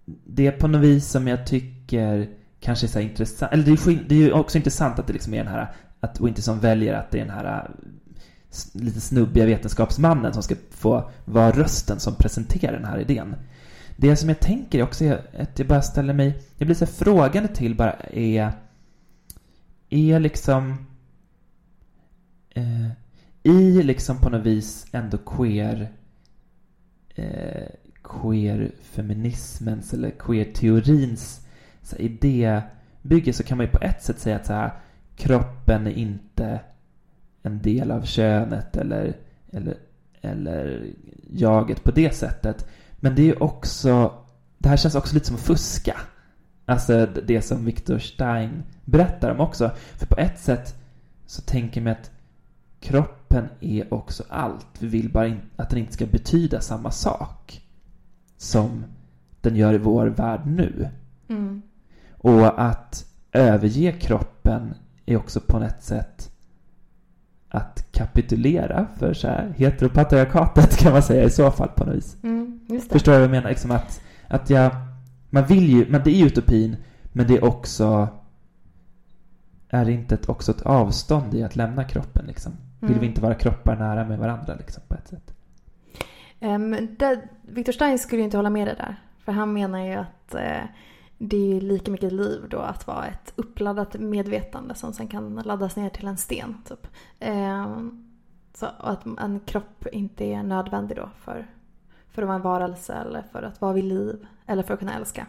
det är på något vis som jag tycker kanske är så intressant. Eller det är, det är ju också intressant att det liksom är den här, att Winterson väljer att det är den här lite snubbiga vetenskapsmannen som ska få vara rösten som presenterar den här idén. Det som jag tänker också är att jag bara ställer mig, jag blir så frågande till bara är, är liksom eh, i liksom på något vis ändå queer eh, queer-feminismens eller queer-teorins idébygge så kan man ju på ett sätt säga att så här, kroppen är inte en del av könet eller, eller, eller jaget på det sättet. Men det är ju också, det här känns också lite som att fuska. Alltså det som Victor Stein berättar om också. För på ett sätt så tänker man att kroppen är också allt. Vi vill bara in, att den inte ska betyda samma sak som den gör i vår värld nu. Mm. Och att överge kroppen är också på ett sätt att kapitulera för så här heteropatriarkatet kan man säga i så fall på något vis. Mm, Förstår du vad jag menar? Liksom att, att jag, man vill ju, men det är utopin, men det är också är det inte ett, också ett avstånd i att lämna kroppen liksom? Vill mm. vi inte vara kroppar nära med varandra liksom på ett sätt? Um, det, Victor Stein skulle ju inte hålla med det där. För han menar ju att uh, det är lika mycket liv då att vara ett uppladdat medvetande som sen kan laddas ner till en sten. Typ. Eh, så att en kropp inte är nödvändig då för, för att vara en varelse eller för att vara vid liv eller för att kunna älska.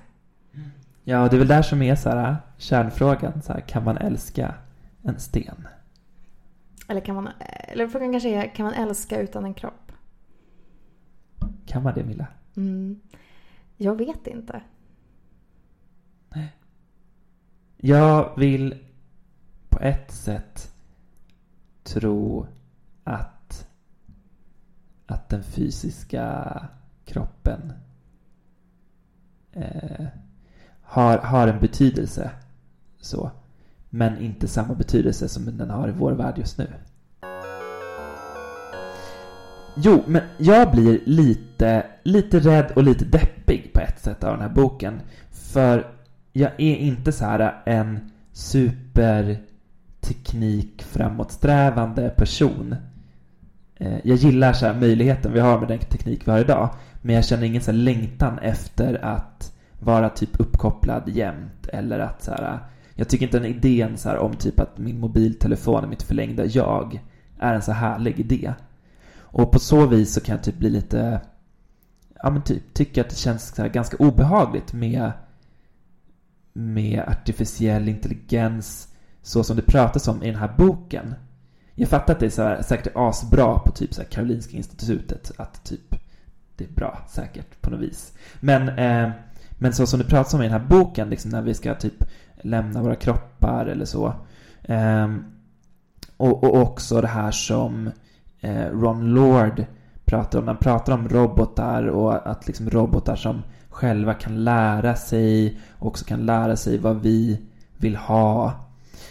Ja, det är väl där som är så här, kärnfrågan. Så här, kan man älska en sten? Eller kan man, eller frågan kanske är, kan man älska utan en kropp? Kan man det Milla? Mm. Jag vet inte. Jag vill på ett sätt tro att, att den fysiska kroppen eh, har, har en betydelse. så Men inte samma betydelse som den har i vår värld just nu. Jo, men jag blir lite, lite rädd och lite deppig på ett sätt av den här boken. För jag är inte så här en superteknik framåtsträvande person. Eh, jag gillar så möjligheten vi har med den teknik vi har idag. Men jag känner ingen så längtan efter att vara typ uppkopplad jämt. Eller att så här, jag tycker inte den idén så här, om typ att min mobiltelefon är mitt förlängda jag är en så härlig idé. Och på så vis så kan jag typ bli lite, ja men typ tycka att det känns så ganska obehagligt med med artificiell intelligens så som det pratas om i den här boken. Jag fattar att det är så här, säkert asbra på typ så här Karolinska institutet. Att typ det är bra säkert på något vis. Men, eh, men så som det pratas om i den här boken, liksom när vi ska typ lämna våra kroppar eller så. Eh, och, och också det här som eh, Ron Lord pratar om. Han pratar om robotar och att liksom robotar som själva kan lära sig och också kan lära sig vad vi vill ha.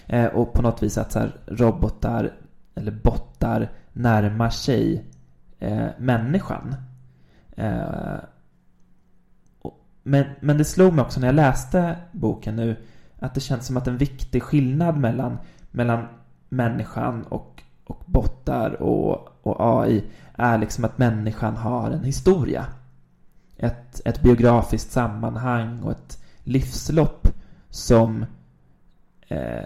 Eh, och på något vis att så här, robotar eller bottar närmar sig eh, människan. Eh, men, men det slog mig också när jag läste boken nu att det känns som att en viktig skillnad mellan, mellan människan och, och bottar och, och AI är liksom att människan har en historia. Ett, ett biografiskt sammanhang och ett livslopp som eh,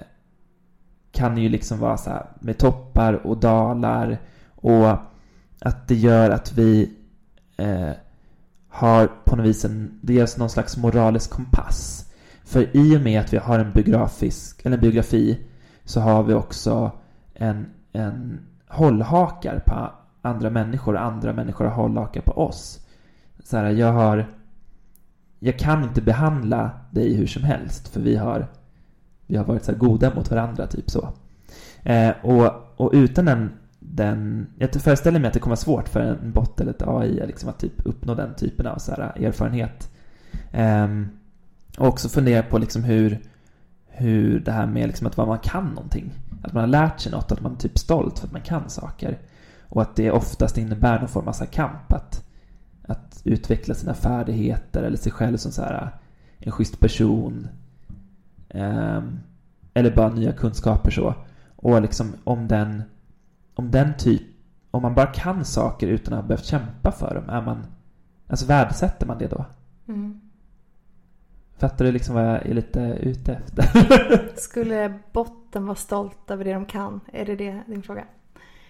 kan ju liksom vara så här med toppar och dalar och att det gör att vi eh, har på något vis en, det ger oss någon slags moralisk kompass. För i och med att vi har en biografisk, eller en biografi så har vi också en, en hållhakar på andra människor och andra människor har hållhakar på oss. Så här, jag har jag kan inte behandla dig hur som helst för vi har vi har varit så goda mot varandra, typ så. Eh, och, och utan den, den... Jag föreställer mig att det kommer vara svårt för en bot eller ett AI liksom, att typ uppnå den typen av så här, erfarenhet. Eh, och också fundera på liksom hur, hur det här med liksom att man kan någonting. Att man har lärt sig något, att man är typ stolt för att man kan saker. Och att det oftast innebär någon form av så kamp. Att, att utveckla sina färdigheter eller sig själv som så här, en schysst person. Um, eller bara nya kunskaper så. Och liksom om den, om den typ, om man bara kan saker utan att ha behövt kämpa för dem, är man, alltså värdesätter man det då? Mm. Fattar du liksom vad jag är lite ute efter? Skulle botten vara stolt över det de kan? Är det, det din fråga?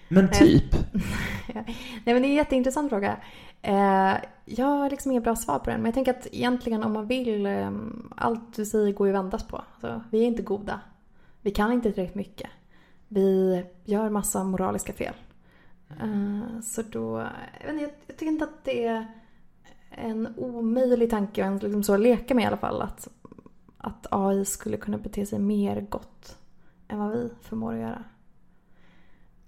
Men typ. Nej men det är en jätteintressant fråga. Eh, jag har liksom inget bra svar på den. Men jag tänker att egentligen om man vill, eh, allt du säger går ju att vändas på. Alltså, vi är inte goda. Vi kan inte tillräckligt mycket. Vi gör massa moraliska fel. Eh, så då, jag, inte, jag tycker inte att det är en omöjlig tanke att liksom så leka med i alla fall. Att, att AI skulle kunna bete sig mer gott än vad vi förmår att göra.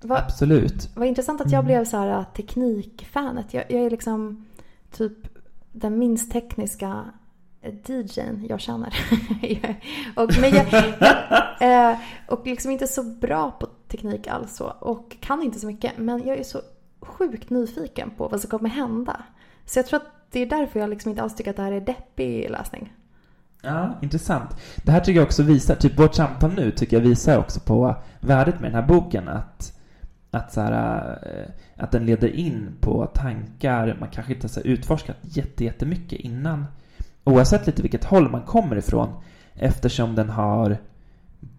Vad, Absolut. Vad intressant att jag mm. blev så här äh, teknikfanet. Jag, jag är liksom typ den minst tekniska äh, DJn jag känner. och, men jag, jag, äh, och liksom inte så bra på teknik alls så. Och kan inte så mycket. Men jag är så sjukt nyfiken på vad som kommer hända. Så jag tror att det är därför jag liksom inte alls tycker att det här är deppig läsning. Ja, intressant. Det här tycker jag också visar, typ vårt samtal nu tycker jag visar också på värdet med den här boken. Att att, så här, eh, att den leder in på tankar man kanske inte har utforskat jättemycket innan. Oavsett lite vilket håll man kommer ifrån eftersom den har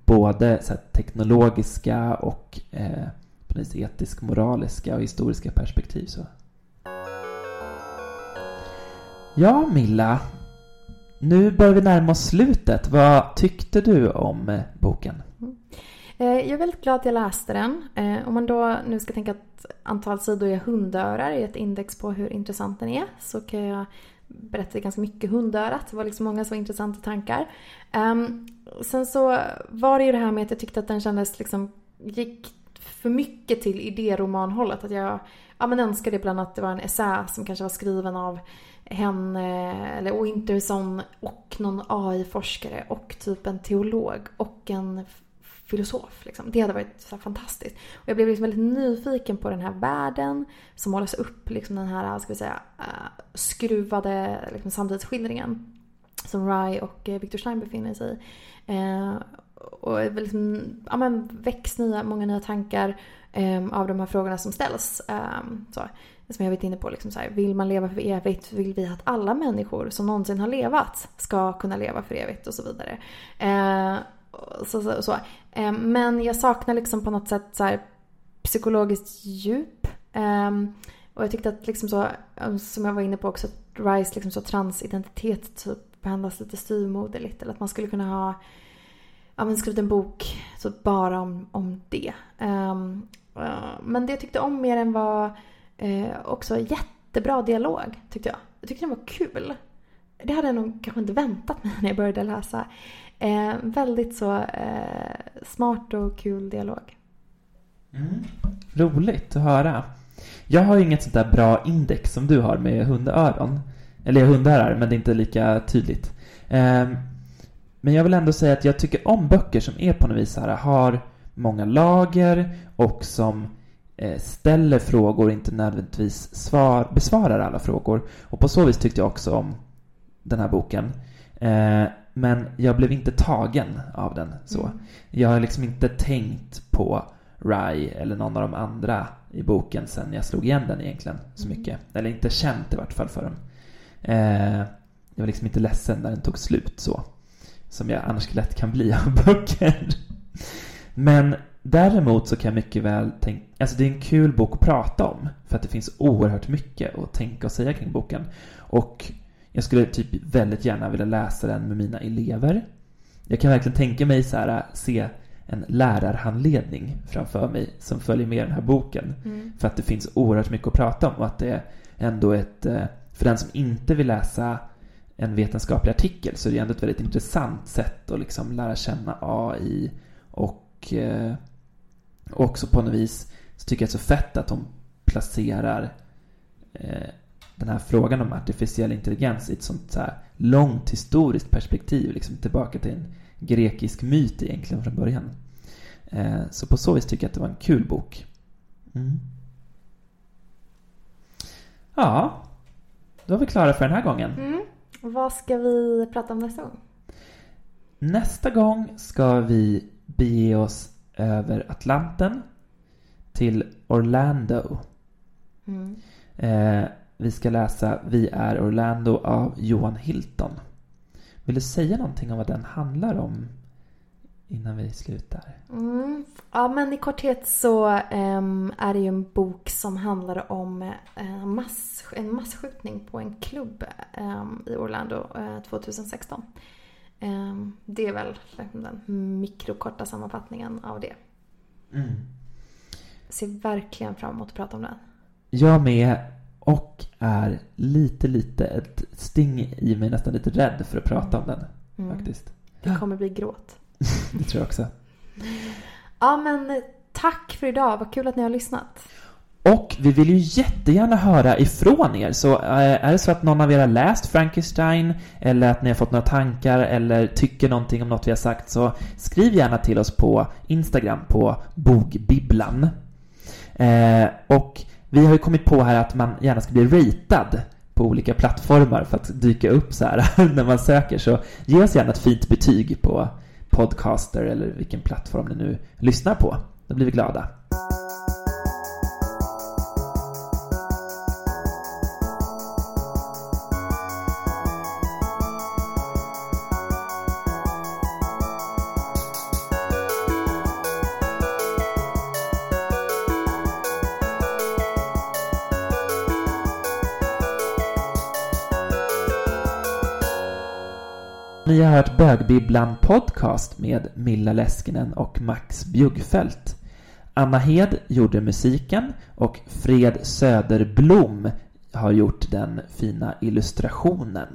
både så teknologiska och eh, etisk, moraliska och historiska perspektiv. Så. Ja, Milla. Nu börjar vi närma oss slutet. Vad tyckte du om eh, boken? Mm. Eh, jag är väldigt glad att jag läste den. Eh, om man då nu ska tänka att antal sidor är hundörar i ett index på hur intressant den är så kan jag berätta ganska mycket hundörat. Det var liksom många så intressanta tankar. Ehm, sen så var det ju det här med att jag tyckte att den kändes liksom, gick för mycket till idéromanhållet. Att jag ja, men önskade ibland att det var en essä som kanske var skriven av henne eller Winterson och någon AI-forskare och typ en teolog och en filosof. Liksom. Det hade varit så fantastiskt. Och jag blev liksom väldigt nyfiken på den här världen som målas upp, liksom den här ska vi säga, eh, skruvade liksom, samtidsskildringen som Rye och eh, Victor Stein befinner sig i. Eh, och liksom, ja, men väcks nya, många nya tankar ehm, av de här frågorna som ställs. Ehm, så, som jag varit inne på, liksom så här, vill man leva för evigt? Vill vi att alla människor som någonsin har levat ska kunna leva för evigt? Och så vidare. Så, så, så. Ehm, men jag saknar liksom på något sätt så här psykologiskt djup. Ehm, och jag tyckte att liksom så, um, som jag var inne på också, att Rice liksom så transidentitet typ behandlas lite styrmoderligt. Eller att man skulle kunna ha ja, men skrivit en bok så bara om, om det. Um, uh, men det jag tyckte om mer än var uh, eh, också jättebra dialog tyckte jag. Jag tyckte den var kul. Det hade jag nog kanske inte väntat mig när jag började läsa. Eh, väldigt så eh, smart och kul dialog. Mm. Roligt att höra. Jag har inget sånt där bra index som du har med hundöron. Eller hundörar, men det är inte lika tydligt. Eh, men jag vill ändå säga att jag tycker om böcker som är på något vis här, har många lager och som eh, ställer frågor inte nödvändigtvis svar, besvarar alla frågor. Och på så vis tyckte jag också om den här boken. Eh, men jag blev inte tagen av den så. Mm. Jag har liksom inte tänkt på Rye eller någon av de andra i boken sen jag slog igen den egentligen så Mm. mycket. Eller inte känt i vart fall för den. Eh, jag var liksom inte ledsen när den tog slut så. Som jag annars lätt kan bli av böcker. Men däremot så kan jag mycket väl tänka, alltså det är en kul bok att prata om. För att det finns oerhört mycket att tänka och säga kring boken. Och jag skulle typ väldigt gärna vilja läsa den med mina elever. Jag kan verkligen tänka mig så här, se en lärarhandledning framför mig som följer med den här boken. Mm. För att det finns oerhört mycket att prata om och att det är ändå ett, eh, för den som inte vill läsa en vetenskaplig artikel så är det ändå ett väldigt intressant sätt att liksom lära känna AI och eh, också på något vis så tycker jag det är så fett att de placerar den här frågan om artificiell intelligens i ett sånt så här långt historiskt perspektiv, liksom tillbaka till en grekisk myt egentligen från början. Eh, så på så vis tycker jag att det var en kul bok. Mm. Ja, då är vi klara för den här gången. Mm. Vad ska vi prata om nästa gång? Nästa gång ska vi bege oss över Atlanten till Orlando. Mm. Eh, vi ska läsa Vi är Orlando av Johan Hilton. Vill du säga någonting om vad den handlar om innan vi slutar? Mm. Ja, men i korthet så ehm, är det ju en bok som handlar om eh, mass, en masskjutning på en klubb ehm, i Orlando eh, 2016. Ehm, det är väl liksom den mikrokorta sammanfattningen av det. Mm. Jag ser verkligen fram emot att prata om den. Jag med och är lite, lite ett sting i mig nästan lite rädd för att prata om den Mm. faktiskt. Det kommer bli gråt. Det tror jag också. Ja, men tack för idag. Vad kul att ni har lyssnat. Och vi vill ju jättegärna höra ifrån er. Så eh, är det så att någon av er har läst Frankenstein eller att ni har fått några tankar eller tycker någonting om något vi har sagt så skriv gärna till oss på Instagram på bogbibblan. Eh, och vi har ju kommit på här att man gärna ska bli ratad på olika plattformar för att dyka upp så här när man söker. Så ge oss gärna ett fint betyg på Podcaster eller vilken plattform ni nu lyssnar på. Då blir vi glada. Ni har hört Bögbibblan Podcast med Milla Leskinen och Max Bjuggfeldt. Anna Hed gjorde musiken och Fred Söderblom har gjort den fina illustrationen.